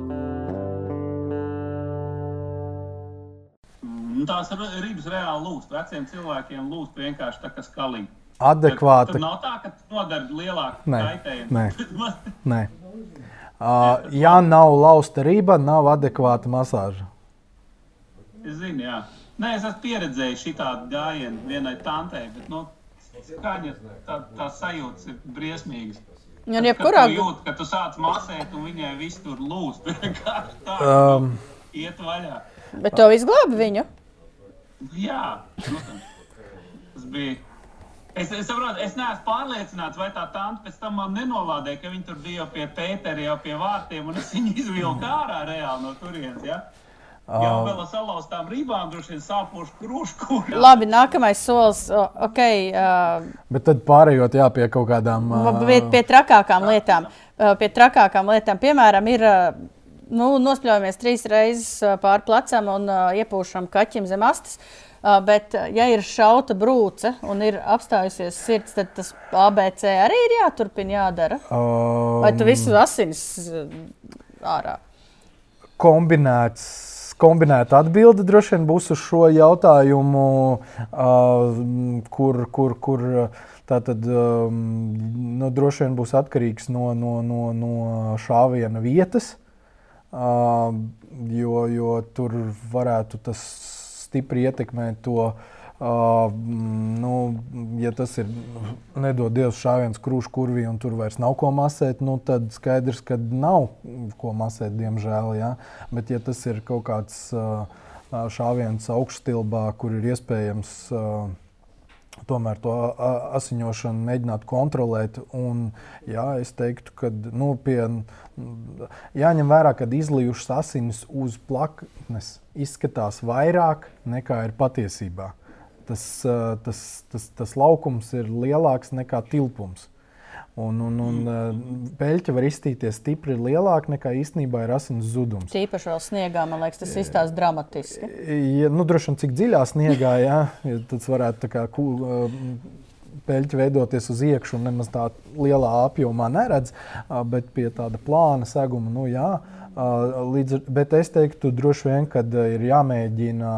Nu, tās ri- ribas reāli lūst. Veciem cilvēkiem lūst vienkārši tā kā skalīgi. Adekvāti. Tur nav tā, ka nodara lielāku Nē, kaitējumu. nē. <laughs> Nē. Uh, ja nav lausta riba, nav adekvāta masāža. Es zinu, jā. Nē, es esmu pieredzējis šādu gājienu vienai tantei, bet nu, skaņa, tā, tā sajūta ir briesmīga. Un jebkurā Kad tu jūti, ka tu sāc masēt, un viņai viss tur lūst. <laughs> Tā, Um, iet vaļā. Bet to izglābi viņu. Jā, protams. Tas bija. Es, es saprotu, es neesmu pārliecināts, vai tā tante pēc tam man nenolādēja, ka viņi tur bija jau pie Pētera, jau pie vārtiem, un es viņu izvilku ārā reāli no turienes. Ja? Jā, vēl ar salauztām rībām, droši vien sāpošu krūšku. <laughs> Labi, nākamais solis. Okay, uh, bet tad pārējot jā, pie kaut kādām. Ā, Pie, pie trakākām lietām. Uh, Pie trakākām lietām, piemēram, ir uh, nu, nospļaujamies trīs reizes uh, pāri plecam un uh, iepūšam kaķim zem astes. Uh, Bet, uh, ja ir šauta brūce un ir apstājusies sirds, tad tas ABC arī ir jāturpina jādara. um, Vai tu visu asinis uh, ārā? kombinēts. Kombinēta atbilde droši vien būs uz šo jautājumu, kur, kur, kur tā tad nu, droši vien būs atkarīgs no, no, no, no šāviena vietas, jo, jo tur varētu tas stipri ietekmēt to. Uh, nu, ja tas ir nedod Dievs šāviens krūšs kurvī un tur vairs nav ko masēt, nu, tad skaidrs, ka nav ko masēt, diemžēl. Ja? Bet, ja tas ir kaut kāds uh, šāviens augšstilbā, kur ir iespējams uh, tomēr to asiņošanu mēģināt kontrolēt. Un, jā, es teiktu, ka nu, pie, jāņem vērā, ka izlijušas asinis uz plaknes izskatās vairāk nekā ir patiesībā. Tas, tas, tas, tas laukums ir lielāks nekā tilpums. Un, un, un peļķe var izstīties stipri lielāka nekā īstenībā ir asins zudums. Tīpaši vēl sniegā, man liekas, tas izstāsta dramatiski. Ja, nu, droši vien cik dziļā sniegā, jā, ja tas varētu tā kā peļķi veidoties uz iekšā un nemaz tā lielā apjomā neredz, bet pie tāda plāna seguma, nu jā. Līdz, bet es teiktu, droši vien, ka ir jāmēģina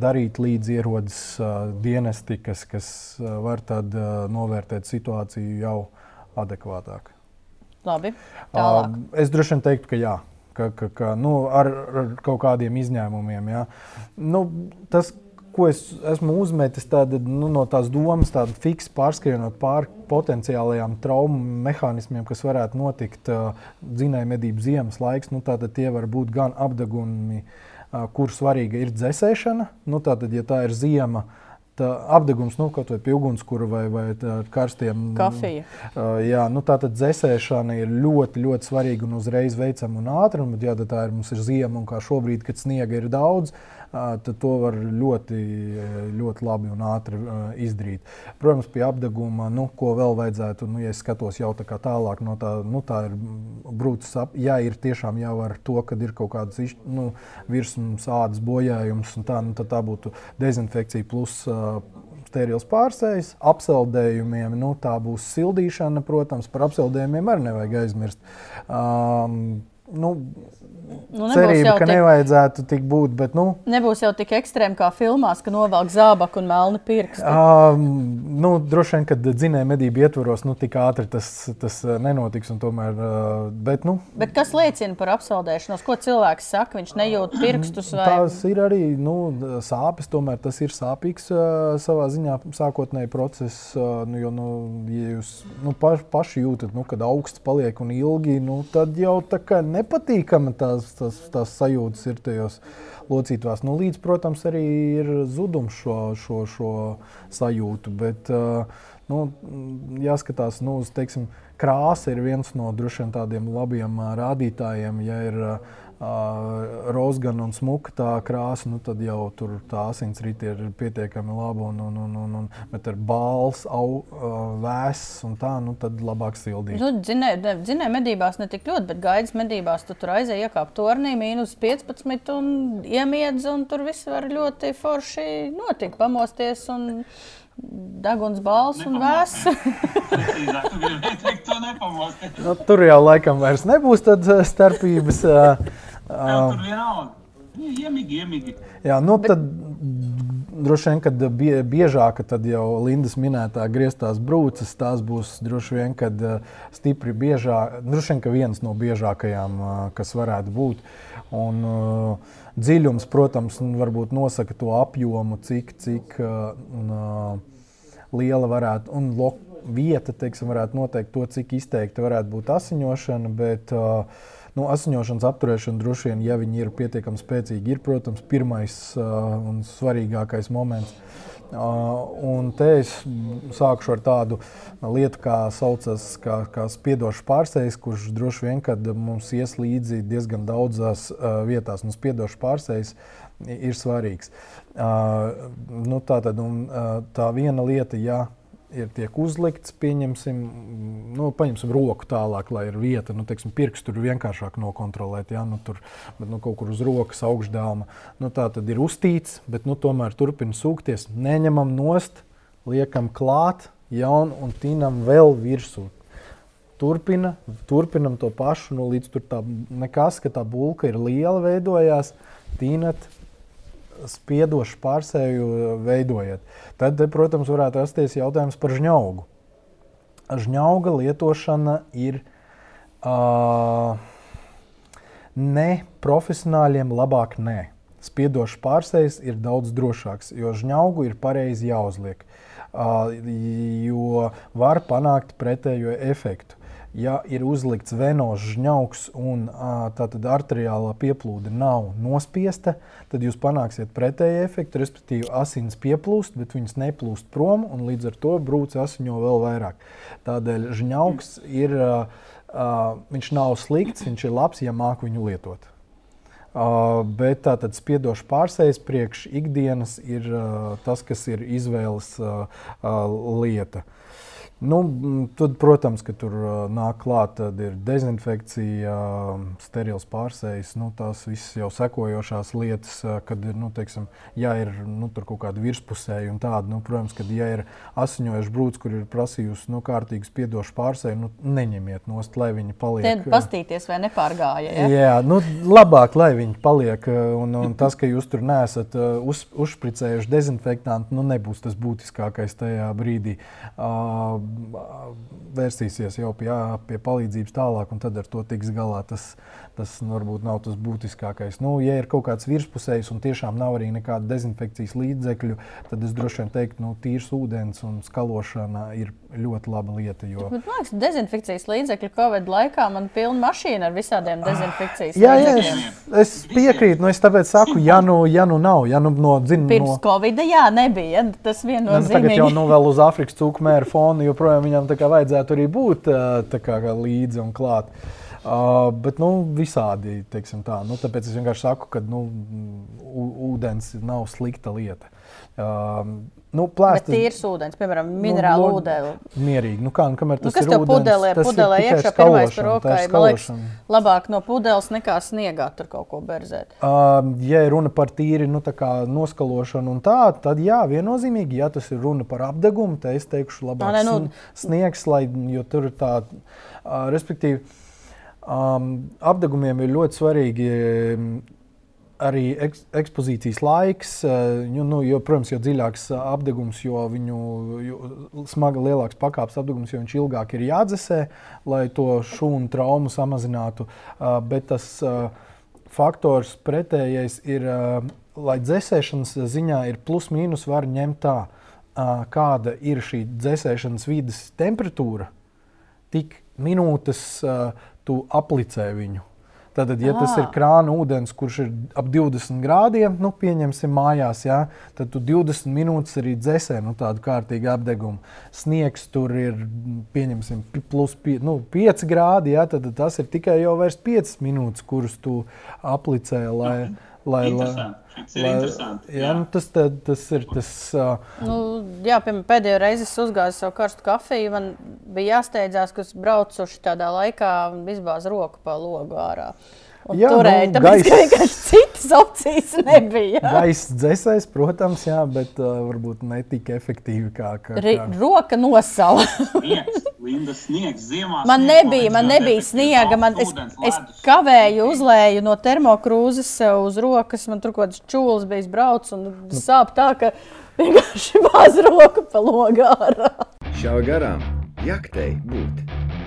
darīt līdz ierodas ā, dienesti, kas, kas ā, var tad ā, novērtēt situāciju jau adekvātāk. Labi, tālāk. Um, es droši vien teiktu, ka jā. Ka, ka, ka, nu, ar, ar kaut kādiem izņēmumiem. Jā. Nu, tas, ko es esmu uzmetis tāda, nu, no tās domas, tāda fiksa pārskrienot pāri potenciālajām traumu mehānismiem, kas varētu notikt uh, dzinēja medību ziemas laiks, nu, tātad tie var būt gan apdegumi, uh, kur svarīga ir dzēsēšana. Nu, tātad, ja tā ir ziema, tā apdegums, nu, kaut vai pie ugunskura vai, vai karstiem Kafija. Uh, jā, nu tā tad dzēsēšana ir ļoti, ļoti svarīga un uzreiz veicama un ātra. Bet, ja tā ir, mums ir ziema un kā šobrīd, kad sniega ir daudz, tad to var ļoti, ļoti labi un ātri izdarīt. Protams, pie apgabala, nu, ko vēl vajadzētu, nu, ja skatos jau tā tālāk no tā, nu, tā ir brūcis. ap- Ja ir tiešām jau ar to, ka ir kaut kāds iš- nu, virsmas ādas bojājums, tā, nu, tad tā būtu dezinfekcija plus uh, sterils pārsējs, apsildījumiem. Nu, tā būs sildīšana, protams, par apsildījumiem arī nevajag aizmirst. Um, nu, Nu, cerība, ka tik- nevajadzētu tik būt, bet nu, Nebūs jau tik ekstrēmi kā filmās, ka novelk zābaku un melni pirksti. Um, nu, droši vien, kad dzinēja medību ietvaros, nu, tik ātri tas, tas nenotiks. Tomēr, bet, nu, Bet kas liecina par apsaldēšanos? Ko cilvēks saka? Viņš nejūt pirkstus vai tās ir arī nu, sāpes. Tomēr tas ir sāpīgs savā ziņā sākotnēji process. Nu, jo, nu, ja jūs nu, paš, paši jūtat, nu, kad augsts paliek un ilgi, nu, tad jau tā kā nepatīkami tās, tās, tās sajūtas ir tajos locītavās. Nu, līdz, protams, arī ir zudums šo, šo, šo sajūtu. Bet, nu, jāskatās, nu, uz teiksim, krāsa ir viens no droši vien tādiem labiem rādītājiem. Ja ir uh, rozgana un smuka tā krāsa, nu, tad jau tur tā asinsrite ir pietiekami laba. Un, un, un, un, un, bet ar balss, au, vēss un tā, nu, tad labāk sildīt. Nu, Dzinēja medībās ne tik ļoti, bet gaidas medībās tu tur aizēji iekāpt tornī, mīnus 15 un iemiedz, un tur viss var ļoti forši notikt, pamosties un deguns balss un vēss. <laughs> Nu, tur jau laikam vairs nebūs tādas starpības. Tur vienalga. Iemīgi, iemīgi. Jā, nu Bet... tad droši vien, kad bie, biežāk, tad jau Lindas minētā grieztās brūces, tās būs droši vien, kad stipri biežāk, droši vien, ka viens no biežākajām, kas varētu būt. Un, uh, dziļums, protams, varbūt nosaka to apjomu, cik, cik uh, liela varētu un lo, vieta, teiksim, varētu noteikt to, cik izteikti varētu būt asiņošana. Bet, uh, nu, asiņošanas apturēšana droši vien, ja viņi ir pietiekami spēcīgi, ir, protams, pirmais uh, un svarīgākais moments. Uh, un te es sākšu ar tādu lietu, kā saucas, kā, kā spiedošs pārsējs, kurš droši vien, kad mums ies līdzi diezgan daudzās uh, vietās, un spiedošs pārsējs ir svarīgs. Uh, nu, tā, tad, un, uh, tā viena lieta, ja ir tiek uzlikts, pieņemsim, nu, paņemsim roku tālāk, lai ir vieta, nu, teiksim, pirkstu tur vienkāršāk nokontrolēt, ja, nu, tur, bet, nu, kaut kur uz rokas augšdāma. Nu, tā tad ir uztīts, bet, nu, tomēr turpina sūkties, neņemam nost, liekam klāt, jaunu un tīnam vēl virsū. Turpina, turpinam to pašu, nu, līdz tur tā nekas, ka tā bulka ir liela veidojās, tīnat, spiedošu pārsēju veidojat. Tad, protams, varētu rasties jautājums par žņaugu. Žņauga lietošana ir uh, ne profesionāļiem labāk nē. Spiedošs pārsējs ir daudz drošāks, jo žņaugu ir pareizi jāuzliek, uh, jo var panākt pretējo efektu ja ir uzlikts venos žņauks un tātad arteriālā pieplūde nav nospiesta, tad jūs panāksiet pretēju efektu, respektīvi asins pieplūst, bet viņas neplūst prom un līdz ar to brūce asiņo vēl vairāk. Tādēļ žņauks ir, viņš nav slikts, viņš ir labs, ja māk viņu lietot. Uh, bet tātad spiedošs pārsējs priekš ikdienas ir uh, tas, kas ir izvēles uh, lieta. Uh, Nu, tad, protams, ka tur uh, nāk klāt, dezinfekcija, sterils pārsējs, nu, tās visas jau sekojošās lietas, uh, kad ir, nu, teiksim, ja ir nu, kaut kāda virspusēja un tāda, nu, protams, kad ja ir asiņojuši brūci, kur ir prasījusi nu, kārtīgi spiedošu pārsēju, nu, neņemiet nost, lai viņi paliek. Tad pastīties, vai nepārgāja. Ja? Jā, nu, labāk, lai viņi paliek, un, un tas, ka jūs tur neesat uz, uzšpricējuši dezinfektantu, nu, nebūs tas būtiskākais tajā brīdī. Uh, vērsīsies jau pie, pie palīdzības tālāk, un tad ar to tiks galā. Tas, tas varbūt nav tas būtiskākais. Nu, ja ir kaut kāds virspusējs un tiešām nav arī nekāda dezinfekcijas līdzekļu, tad es droši vien teiktu, ka nu, tīrs ūdens un skalošana ir ļoti laba lieta. Jo... Bet, man liekas, dezinfekcijas līdzekļu Covid laikā man pilna mašīna ar visādiem dezinfekcijas jā, līdzekļiem. Jā, es, es piekrītu, nu es tāpēc saku, ja nu, ja nu nav, ja nu no dzimuma. Pirms no... Covid, jā, nebija. Tas viennozīmīgi. Nu, tagad jau nu vēl uz Afrikas cūku mēra fona joprojām viņam tā kā vajadzētu arī būt kā, kā līdzi un klāt. Uh, bet nu, visādi tā. Nu, tāpēc es vienkārši saku, ka nu, ūdens nav slikta lieta. Uh, Nu, plēstas, Bet tīrs ūdens, piemēram, minerāla nu, ūdeni. Mierīgi. Nu, kā, nu, kamēr tas nu, ir ūdens, pudelē, tas pudelē ir iekšā pirmais par rokai. Man liekas, labāk no pudeles nekā sniegā tur kaut ko berzēt. Uh, ja runa par tīri nu, noskalošanu un tā, tad jā, viennozīmīgi, ja tas ir runa par apdegumu, tad es teikšu labāk Nā, ne, nu... sniegs, lai, jo tur ir tā, uh, respektīvi, um, apdegumiem ir ļoti svarīgi arī eks, ekspozīcijas laiks, eh, jo, nu, jo, protams, jo dziļāks eh, apgabals, jo viņu jo smaga, lielāks pakāpes apgabals, jo viņš ilgāk ir jādzesē, lai to šūnu traumu samazinātu. Eh, bet tas faktors pretējais ir, lai dzēsēšanas ziņā ir plus-mínus, var ņemt tā, kāda ir šī dzēsēšanas vidas temperatūra, tik minūtes tu aplicē viņu. Tātad, ja tas ir krāna ūdens, kurš ir ap 20 grādiem, nu, pieņemsim mājās, ja, tad tu 20 minūtes arī dzēsē nu, tādu kārtīgu apdegumu. Sniegs tur ir, pieņemsim, plus pie, nu, 5 grādi, ja, tad tas ir tikai jau 5 minūtes, kuras tu aplicē, lai. No Lai, lai, lai, jā, jā. Nu, tas, tā, tas ir tas. Uh... Nu, jā, piemēram, pēdējo reizi es uzgāju savu karstu kafiju. Man bija jāsteidzās, ka es braucu tādā laikā un izbāzu roku pa logu ārā. un Jā, turēja. nu, tāpēc, ka gaiss- vienkārši <laughs> citas opcijas nebija. Gaisa dzēsēs, protams, jā, bet uh, varbūt ne tik efektīvi kā. kā, kā. roka nosala. Sniegs, <laughs> Linda, sniegs ziemā. Man nebija, man nebija sniega. Man, es, es kavēju, uzlēju no termokrūzes sev uz rokas. Man tur kaut kāds čūlis bija braucis un sāp tā, ka vienkārši <laughs> bāz roku pa logā. Šā garām jaktei būt.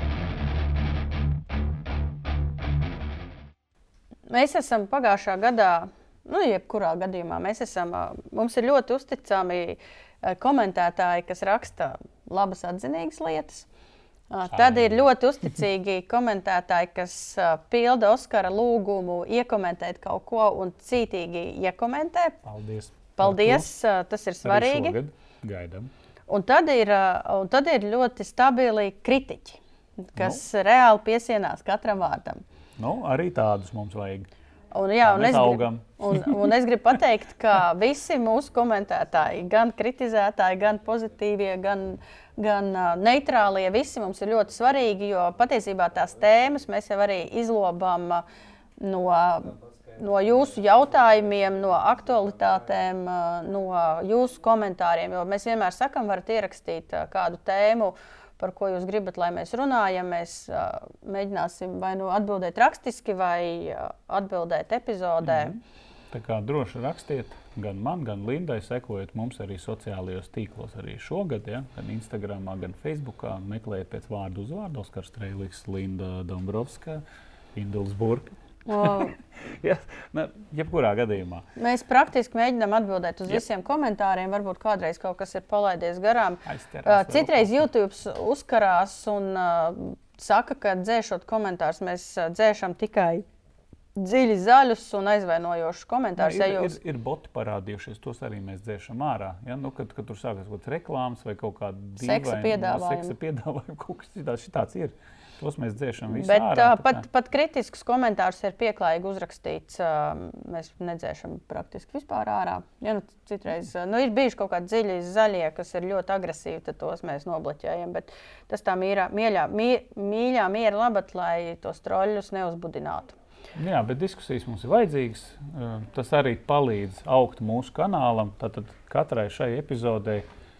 Mēs esam pagājušā gadā, nu, jebkurā gadījumā, mēs esam, mums ir ļoti uzticami komentētāji, kas raksta labas, atzinīgas lietas. Tad ir ļoti uzticīgi <laughs> komentētāji, kas pilda Oskara lūgumu, iekomentēt kaut ko un cītīgi iekomentē. Paldies! Paldies, tas ir Arī svarīgi. Gaidām. Un tad ir, un tad ir ļoti stabili kritiķi, kas reāli piesienās katram vārdam. Nu, arī tādus mums vajag. Un, jā, un, es augam. un, un es gribu pateikt, ka visi mūsu komentētāji, gan kritizētāji, gan pozitīvie, gan, gan uh, neitrālie, visi mums ir ļoti svarīgi. Jo patiesībā tās tēmas mēs jau arī izlobām uh, no, no jūsu jautājumiem, no aktualitātēm, uh, no jūsu komentāriem. Jo mēs vienmēr sakām, varat ierakstīt uh, kādu tēmu par ko jūs gribat, lai mēs runājam. Mēs uh, mēģināsim vai nu atbildēt rakstiski, vai uh, atbildēt epizodē. Mm -hmm. Tā kā droši rakstiet, gan man, gan Lindai, sekojiet mums arī sociālajos tīklos, arī šogad, ja? gan Instagram, gan Facebook. Meklējiet pēc vārdu uzvārdu, Oskars Strēlis, Linda Dombrovska, Induls Burka. <laughs> Ja, ne, jebkurā gadījumā. Mēs praktiski mēģinām atbildēt uz Jep. visiem komentāriem. Varbūt kādreiz kaut kas ir palaidies garām. Aizķerās vēl Citreiz YouTube uzkarās un uh, saka, ka dzēšot komentārus, mēs dzēšam tikai dziļi zaļus un aizvainojošus komentārus. ir, ja ir, jūs- ir boti parādījušies, tos arī mēs dzēšam ārā. Ja? Nu, kad, kad tur sākas kaut kādas reklāmas vai kaut kāda Seksa piedāvājumi. seksa piedāvājumi, kaut kas tāds, ir. Tos mēs dzēšam visu Bet ārā. uh, pat, pat kritisks komentārs ir pieklājīgi uzrakstīts. Uh, mēs nedzēšam praktiski vispār ārā. Ja, nu, citreiz uh, nu, ir bijuši kaut kādi dziļi zaļie, kas ir ļoti agresīvi, tad tos mēs nobloķējam. Bet tas tā mīļā, mīļā, mī- mīļā miera labad, lai tos troļļus neuzbudinātu. Jā, bet diskusijas mums ir vajadzīgas. Tas arī palīdz augt mūsu kanālam. Tātad katrai šai epizodei,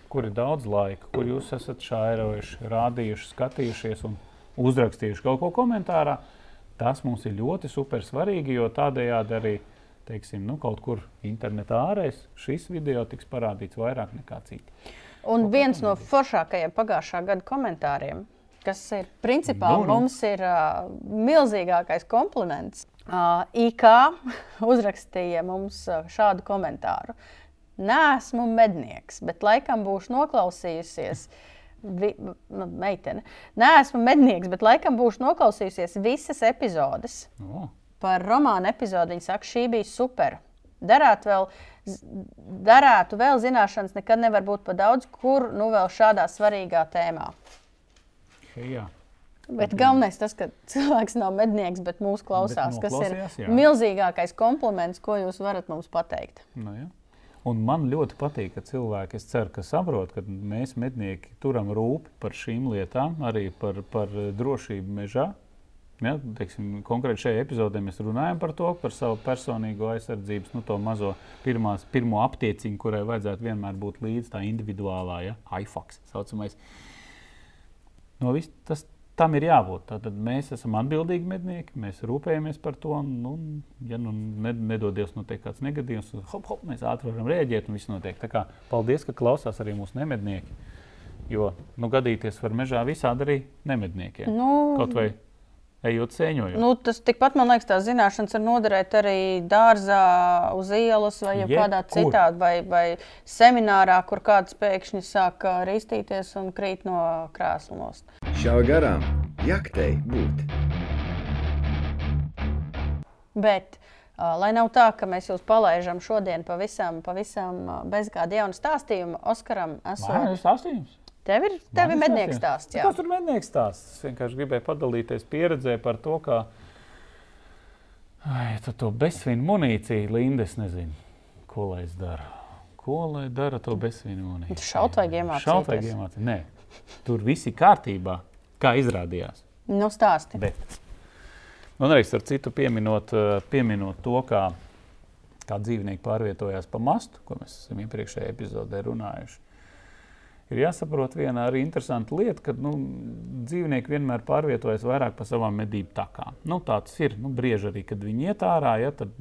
kur ir daudz laika, kur jūs esat šārojuši, rādījuši, skatījušies un uzrakstījuši kaut ko komentārā, tas mums ir ļoti super svarīgi, jo tādējādi arī teiksim, nu, kaut kur internetā ārēs šis video tiks parādīts vairāk nekā citi. Un viens no foršākajiem pagājušā gada komentāriem, kas ir principā Nu, nu, mums ir uh, milzīgākais kompliments. Uh, IK <laughs> uzrakstīja mums uh, šādu komentāru. Nē, esmu mednieks, bet laikam būšu noklausījusies. Vi, nu, meitene. Nē, esmu mednieks, bet laikam būšu noklausījusies visas epizodes. O, Par romānu epizodi viņa saka, šī bija super. Darāt vēl, darētu vēl zināšanas, nekad nevar būt par daudz, kur nu vēl šādā svarīgā tēmā. hei, jā. Bet galvenais tas, ka cilvēks nav mednieks, bet mūsu klausās, Bet kas ir jā. milzīgākais kompliments, ko jūs varat mums pateikt. Nu, ja. Un man ļoti patīk, ka cilvēki, ceru, ka saprot, ka mēs mednieki turam rūpi par šīm lietām, arī par, par drošību mežā. Ja, teiksim, konkrēti šajā epizodē mēs runājam par to, par savu personīgo aizsardzības, nu, to mazo pirmās, pirmo aptieciņu, kurai vajadzētu vienmēr būt līdzi tā individuālā, ja, IFAX saucamais. No vis, tas, tam ir jābūt. Tad mēs esam atbildīgi mednieki, mēs rūpējamies par to. Nu, ja nu ne- nedodies notiek kāds negadījums, tad hop, hop, mēs ātri varam rēģēt un viss notiek. Tā kā, paldies, ka klausās arī mūsu nemednieki. Jo nu, gadīties var mežā visādi arī nemedniekiem. Nu, Kaut vai ejot sēņojot. Nu, tas tikpat, man liekas, tās zināšanas var noderēt arī dārzā, uz ielas vai jau kādā citādi, vai, vai seminārā, kur kāds pēkšņi sāk ā, ristīties un krīt no krēsla nost. Šā garām jaktei būt. Bet, lai nav tā, ka mēs jūs palaidām šodien pavisam, pavisam bez kāda jauna stāstījuma, Oskaram, Vai, esot. tas stāstījums? Tev ir, tev ir Man mednieks stāsts. jā. Kas tur mednieks stāsts? Es vienkārši gribēju padalīties pieredzē par to, kā Ai, to bezsvinu munīciju, Linda, es nezinu, ko lai es daru. Ko lai dara to bezsvinu munīciju? Šaut vajag iemācīties. Šaut vajag iemācīties. Nē, tur viss ir kārtībā, kā izrādījās. Nu, stāsti. Bet Un arī ar citu pieminot, eh, pieminot to, kā, kā dzīvnieki pārvietojās pa mastu, ko mēs esam iepriekšējā epizodē runājuši. Ir jāsaprot viena arī interesanta lieta, ka nu, dzīvnieki vienmēr pārvietojas vairāk pa savām medību takām. Nu, tāds ir. Nu, brieži arī, kad viņi iet ārā, ja, tad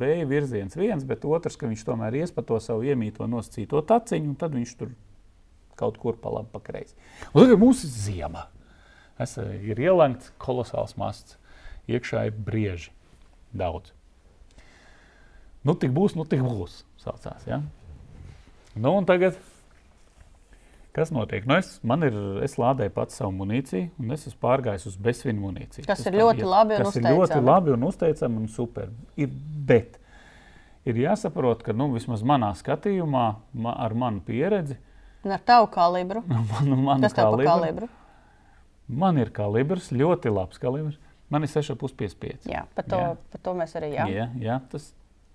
vēja virziens viens, bet otrs, ka viņš tomēr ies pa to savu iemīto nosacīto taciņu, un tad viņš tur kaut kur pa labi, pa kreisi. Tagad mums ir ziema. Es, eh, ir ielēgts kolosāls masts. Iekšā ir brieži daudz. Nu, tik būs, nu, tik būs. Saucās, ja? Nu, tagad, kas notiek? Nu, es, man ir, es lādēju pats savu munīciju, un es esmu pārgājis uz bezsvinu munīciju. Kas Tas ir ļoti un kas ir ļoti labi un uzteicami un super. Ir, bet ir jāsaprot, ka nu, vismaz manā skatījumā, ma, ar manu pieredzi, Un ar tavu kalibru. man, man, Kas pa kalibru? man ir kalibrs, ļoti labs kalibrs. Man ir 6,55. Jā, par to, Jā. par to mēs arī jā. Jā, jā, tas,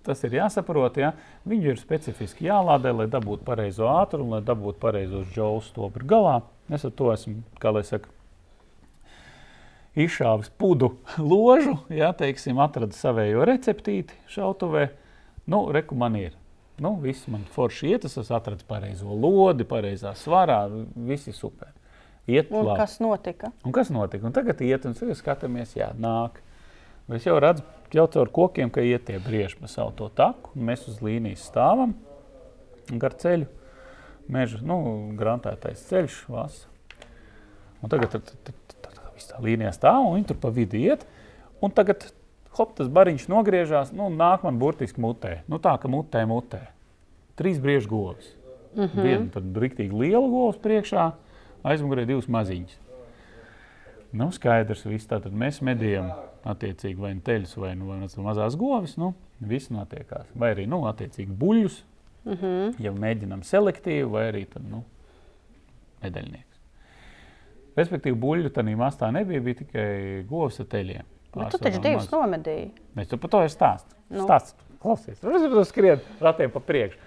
tas ir jāsaprot. Jā. Viņu ir specifiski jālādē, lai dabūtu pareizo ātrumu, lai dabūtu pareizos džoulus stobri galā. Es ar to esmu, kā lai saka, izšāvis pudu ložu, jā, teiksim, atradis savējo receptīti šautuvē. Nu, reku man ir. Nu, viss man forši iet, es esmu atradis pareizo lodi, pareizā svarā, viss ir super. Iet Un labi. kas notika? Un kas notika? Un tagad iet, un tagad skatāmies, jā, nāk. Es jau redzu, jau caur kokiem, ka iet tie brieži pa savu to taku. un Mēs uz līnijas stāvam gar ceļu. Meža, nu, grantētais ceļš, vasara. Un tagad tad, tad, tad, tad, viss tā līnijā stāv, un viņi tur pa vidu iet. Un tagad, hop, tas bariņš nogriežās, nu, nāk man burtiski mutē. Nu, tā, ka mutē, mutē. Trīs briežu govs. Mm -hmm. Viena tad riktīgi liela govs priekšā, aizmugurē divas maziņas. Nu, skaidrs, viss tātad mēs medījam attiecīgi vai nu teļus, vai nu vai nu mazās govis, nu, viss notiekās. Vai arī, nu, attiecīgi buļļus, mm -hmm. ja mēģinām selektīvi, vai arī tad, nu, medaļnieks. Respektīvi, buļļu tādā mastā nebija, bija tikai govs ar teļiem. Bet tu taču divas nomedīji. Es tur par to ir stāsts. Nu. Stāsts. Klausies, tur es skrienu ratiem pa priekšu.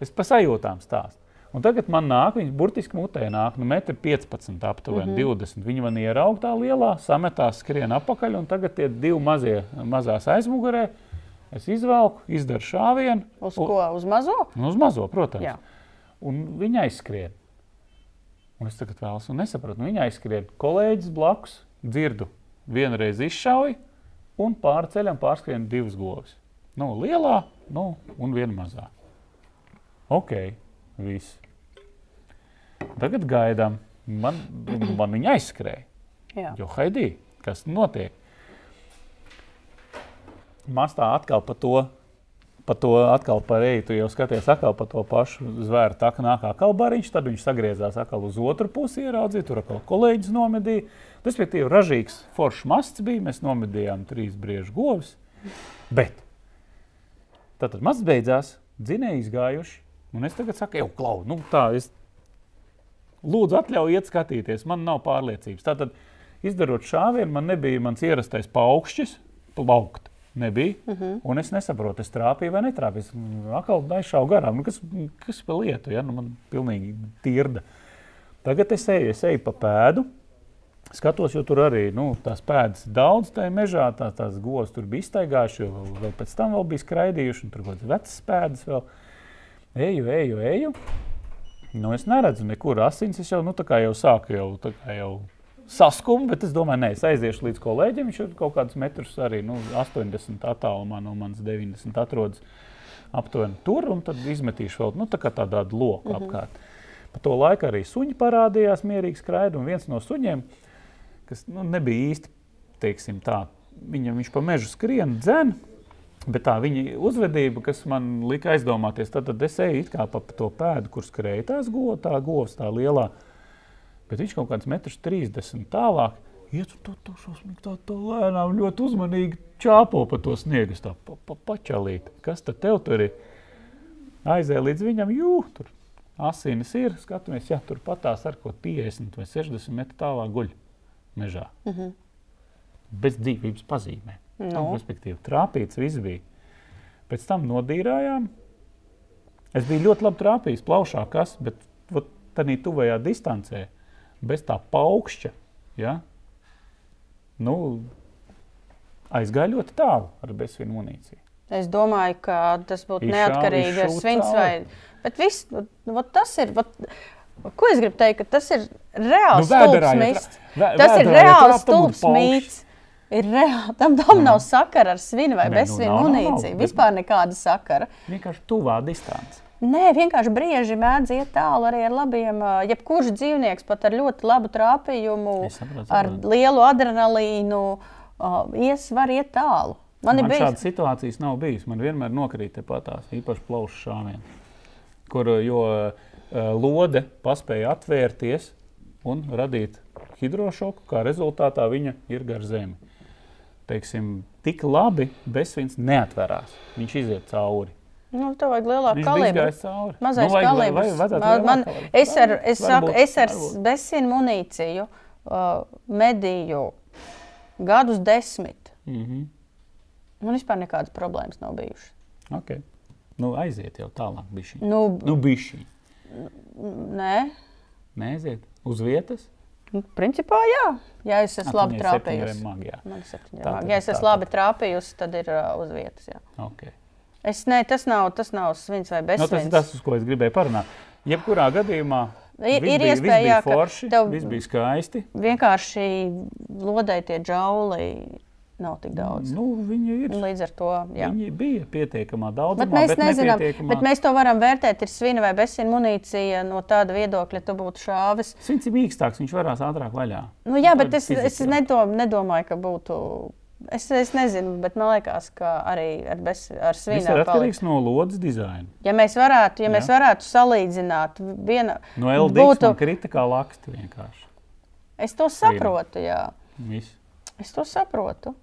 Es pa sajūtām stāstu. Un tagad man nāk, viņas burtiski mutē nāk, nu, metri 15, aptuveni mm -hmm. 20. Viņa man ieraug tā lielā, sametās, skrien apakaļ, un tagad tie divi mazie, mazās aizmugurē. Es izvelku, izdaru šāvienu. Uz ko? Uz mazo? Nu, uz mazo, protams. Jā. Un viņa aizskrien. Un es tagad vēlos, un nesaprotu, viņa aizskrien. Kolēģis blakus dzirdu, vienreiz izšauja, un pāri ceļam pārskrien divas govis. Nu, lielā, nu, un viena mazā. Ok, viss. Tagad gaidām. Man, man viņa aizskrēja. Jā. Jo Haidī, kas notiek? Mastā atkal par to, par to atkal par eju. Tu jau skaties atkal par to pašu zvēru. Tā kā nāk atkal bariņš, tad viņš sagriezās atkal uz otru pusi, ieraudzīja, tur atkal kolēģis nomedīja. Respektīvi, ražīgs foršs masts bija. Mēs nomedījām trīs briežu govis. Bet tad masts beidzās, dzinēji izgājuši. Un es tagad saku, jau klau, nu tā, es lūdzu atļaujiet skatīties, man nav pārliecības. Tātad, izdarot šāvienu, man nebija mans ierastais paukšķis, plaukt. Nebija. Uh -huh. Un es nesaprotu, es trāpīju vai netrāpīju. Es atkal aizšāvu garām. Nu, kas, kas par lietu? Ja? Nu, man pilnīgi tirda. Tagad es eju, es eju pa pēdu. Skatos, jo tur arī nu, tās pēdas daudz tajā mežā, tā, tās govs tur bija iztaigājuši, jo vēl, vēl pēc tam vēl bija skraidījuši, un tur kaut kādas vecas pēdas vēl. Eju, eju, eju. Nu, es neredzu nekur asins. Es jau, nu, tā kā jau sāku jau, tā kā jau saskumu, bet es domāju, nē, es aiziešu līdz kolēģim. Viņš ir kaut kādus metrus arī nu, 80 attālumā no manas 90 atrodas aptuveni tur, un tad izmetīšu vēl nu, tā kā tādu loku mm -hmm. apkārt. Pa to laiku arī suņi parādījās mierīgi skraidīt, un viens no suņiem, kas nu, nebija īsti, teiksim tā, viņa, viņš pa mežu skrien, dzen, Bet tā viņa uzvedība, kas man lika aizdomāties, tad, tad es eju it kā pa to pēdu, kur skrēja tās govs, tā govs, tā lielā. Bet viņš kaut kāds metrs 30 tālāk. Iet uz to, šausmīgi tā, tā lēnām, ļoti uzmanīgi čāpo pa to sniegu. Tā pa, pa, pačalīt. Kas tad tev tur ir? Aizēja līdz viņam, jū, tur asinis ir. Skatāmies, jā, tur patās ar ko 50 vai 60 metru tālāk guļ mežā. -huh. Bez dzīvības pazīmēm. Nu. Nu, respektīvi, trāpīts viss bija. Pēc tam nodīrājām. Es biju ļoti labi trāpījis, plaušā kas, bet tādā tuvajā distancē, bez tā paukšķa. Ja? Nu, aizgāja ļoti tālu ar bezsvinu munīciju. Es domāju, ka tas būtu neatkarīgi no svins. Vai... Bet viss, vot tas ir. Vot, ko es gribu teikt? Tas ir reāls Nu, vēderā, stulbs mīts. Tas ir reāls stulbs mīts. Ir reāli. Tam, tam nav sakara ar svinu vai nu, bezsvinu nav, munīciju. Vispār nekāda sakara. Vienkārši tuvā distancē. Nē, vienkārši brieži mēdz iet tālu arī ar labiem. Jebkurš dzīvnieks pat ar ļoti labu trāpījumu, Es saprotu, ar lielu adrenalīnu, ies var iet tālu. Man, Man bijis šādas situācijas nav bijis. Man vienmēr nokrīt tepat tās īpaši plaušu šāvieni, kur jo lode paspēja atvērties un radīt hidrošoku, kā rezultātā viņa ir gar zemi. Teiksim, tik labi bezsvins neatverās. Viņš iziet cauri. Nu, tev vajag lielāku kalibru. Mazais Nu, kalibrs. Man, man, es ar, Varbūt, es saku, varbūt, es ar bezsinu munīciju uh, medīju gadus desmit. Mhm. Man vispār nekādas problēmas nav bijušas. Okay. Nu, aiziet jau tālāk. Bišķiņ. Nu, Nu, bišķiņ. nē, Neaiziet uz vietas. Nu, principā jā. Ja es esmu Ah, labi trāpījusi. tad- Ja es esmu labi trāpījusi, tad ir uh, uz vietas. Jā. Okay. Es, ne, tas, nav, tas nav svins vai Nu, tas ir bezsvins. tas, uz ko es gribēju parunāt. Jebkurā gadījumā Ir- ir bija, iespēja, jā, ka forši, tev- viss bija skaisti. Vienkārši lodai tie džauli nav tik daudz. Nu, viņi ir. Līdz ar to. Jā. Viņi bija pietiekamā daudzumā, Bet mēs bet nezinām, nepietiekamā- bet mēs to varam vērtēt. Ir svina vai bezsvina munīcija no tāda viedokļa, tu būtu šāvis. Svins ir mīkstāks, viņš varās ātrāk vaļā. Nu, jā, bet es, es fizika. nedom, nedomāju, ka būtu. Es, es nezinu, bet man liekas, ka arī ar, bez, ar Viss ir svinu atkarīgs no lodes dizaina. Ja mēs varētu, ja Jā. mēs varētu salīdzināt, viena, No LD būtu, būtu... krita kā laksta vienkārši. es to saprotu, jā. Viss. Es to saprotu.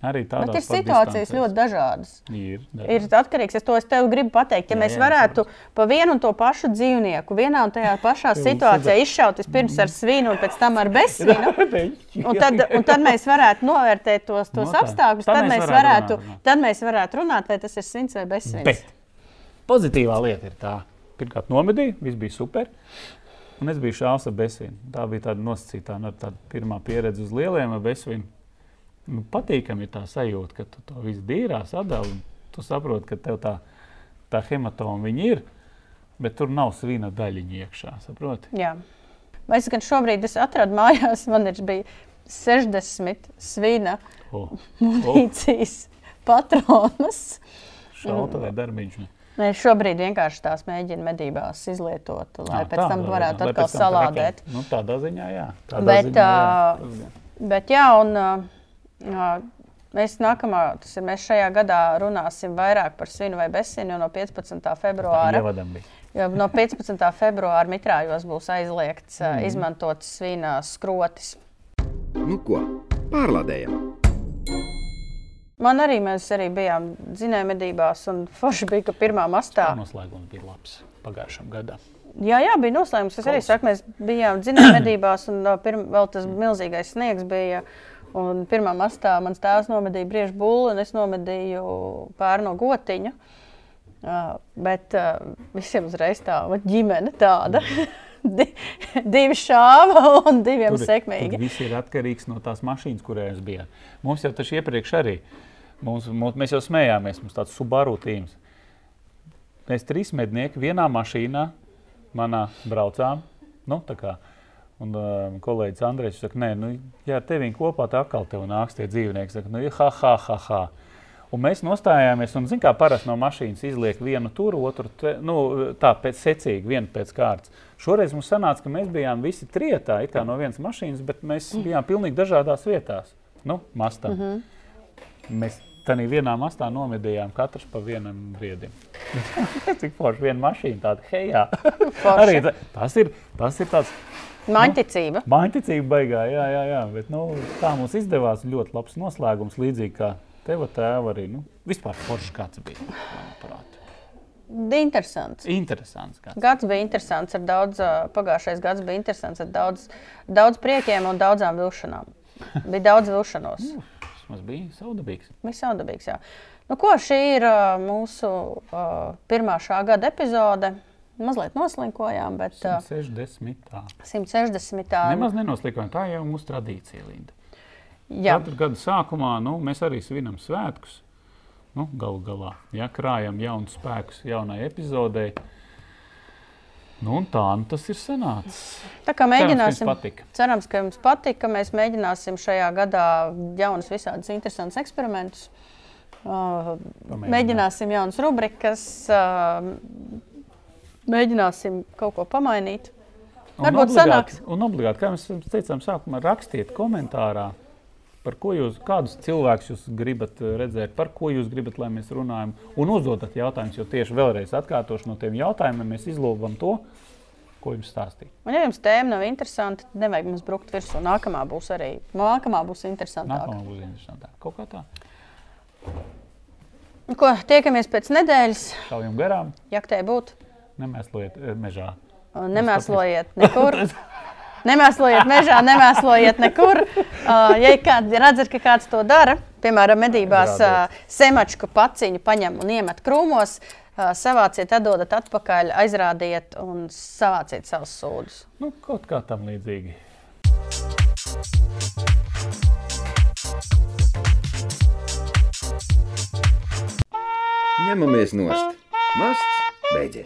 Arī Bet tādās ir situācijas distancēs. ļoti dažādas. Ir, Ir atkarīgs, es to es tev gribu pateikt. Ja Jā, mēs jā, varētu pa vienu un to pašu dzīvnieku, vienā un tajā pašā <laughs> situācijā izšaut vispirms ar svinu un pēc tam ar bezsvinu, <laughs> un tad, un tad mēs varētu novērtēt tos, tos No tā. apstākļus. Tad Tad, mēs varētu runāt, tad mēs varētu runāt, vai tas ir svins vai bezsvins. Bet pozitīvā lieta ir tā, pirmkārt, nomedīja, viss bija super. Un es biju šāds ar besvinu. Tā bija tāda nosacīta, nu, tāda pirmā pieredze uz lieliem ar besvinu. Nu, patīkami ir tā sajūta, ka tu to visu dīrā sadali. Tu saproti, ka tev tā, tā hematoma ir, bet tur nav svina daļiņa iekšā. Saproti? Jā. Es gan šobrīd es atradu mājās, man ir bija 60 svina O, munīcijas patronas. šauta vai darbiņš. Nē, šobrīd vienkārši tās mēģina medībās izlietot, lai Ā, pēc tam tādā varētu lai atkal tam tā salādēt. Nu, tādā ziņā, jā. Tādā Bet, ziņā, jā. Bet jā, un mēs nākamā, tas ir mēs šajā gadā runāsim vairāk par svinu vai bezsvinu, jo no 15. februāra. Jo no 15. <laughs> februāra mitrājos būs aizliegts uh, Mhm. izmantot svina skrotis. Nu ko, pārlādējam! Man arī mēs arī bijām dzinējumedībās, un forši bija, ka pirmā mastā. Noslēgums bija labs pagājušam gadam. Jā, jā, bija noslēgums. Es arī saku, mēs bijām dzinējumedībās, un uh, pirm, vēl tas milzīgais sniegs bija. Un pirmā mastā mans tēvs nomedīja briežu būlu, un es nomedīju pārno gotiņu. Uh, bet uh, visiem uzreiz tā ģimene tāda. <laughs> Di, divi šāva un diviem Tur, sekmīgi. tur viss ir atkarīgs no tās mašīnas, kurā jūs bijāt. Mums jau tas iepriekš arī. Mums, mums, mēs jau smējāmies, mums tāds subaru tīms. Mēs trīs mednieki vienā mašīnā, manā braucām. Nu, tā kā, un uh, kolēģis Andrejs saka, nē, nu, ja ar tevi kopā tā atkal tev nāks tie dzīvnieki. Saka, nu, ha, ha, ha, ha. Un mēs nostājāmies, un, zināmā mērā, parasti no mašīnas izliek vienu tur, otru te, nu, tā pēc secīgi, vienu pēc kārtas. Šoreiz mums sanāca, ka mēs bijām visi trietā, it kā no vienas mašīnas, bet mēs bijām pilnīgi dažādās vietās. Nu, mastā. Mm -hmm. Mēs tādā vienā mastā nomedījām katrs pa vienam briedim. <laughs> Cik forši viena mašīna tāda, hei, jā. Arī ta, tas ir, tas ir tāds Maņticība. Mājiņticība baigā, jā, jā, jā. Bet, nu, tā mums izdevās ļoti labs noslēgums, līdzīgi kā teva tēva arī. Nu, vispār foršs kāds bija, manuprāt. Interesants. Interesants kāds. Gads bija interesants, daudz, pagājušais gads bija interesants, ar daudz, daudz priekiem un daudzām vilšanām. Bija daudz vilšanos. Tas bija saudabīgs. Bija saudabīgs, jā. Nu, ko, šī ir ā, mūsu ā, pirmā šā gada epizode. Mazliet noslinkojām, bet ā, 160. Tā. 160. Nemaz nenoslikojam. Tā jau ir mūsu tradīcija, Linda. Jā. Katru gadu sākumā nu, mēs arī svinam svētkus. Nu, Galu galā ja, krājam jaunu spēkus jaunai epizodei. Nu, tā nu, tas ir sanācis. Tā kā Cerams, mēģināsim, patika. cerams, ka jums patika. Mēs mēģināsim šajā gadā jaunus, visādus interesantus eksperimentus. Uh, mēģināsim jaunas rubrikas, uh, mēģināsim kaut ko pamainīt. Varbūt sanāks. Un obligāti, kā mēs teicām, sākumā rakstiet komentārā, par ko jūs, kādus cilvēkus jūs gribat eh, redzēt, par ko jūs gribat, lai mēs runājam. Un uzdodat jautājumus, jo tieši vēlreiz atkārtošu no tiem jautājumiem mēs izlūkojam to, ko jums stāstīt. Un, ja jums tēma nav interesanta, tad nevajag mums brukt virsū. Nākamā būs arī nākamā būs interesantāka. Nākamā būs interesantāk. Kaut kā tā. Ko, tiekamies pēc nedēļas, Šaujam garām, jaktē būt. Nemēslojiet eh, mežā. Nemēslojiet <laughs> nekur. Nemēslojiet mežā, nemēslojiet nekur. Uh, ja kāds redzat, ka kāds to dara, piemēram, medībās uh, semačku paciņu paņem un iemet krūmos, uh, savāciet, atdodat atpakaļ, aizrādiet un savāciet savus sūdus. Nu, kaut kā tam līdzīgi. Ņemamies nost. Masts Beidzies!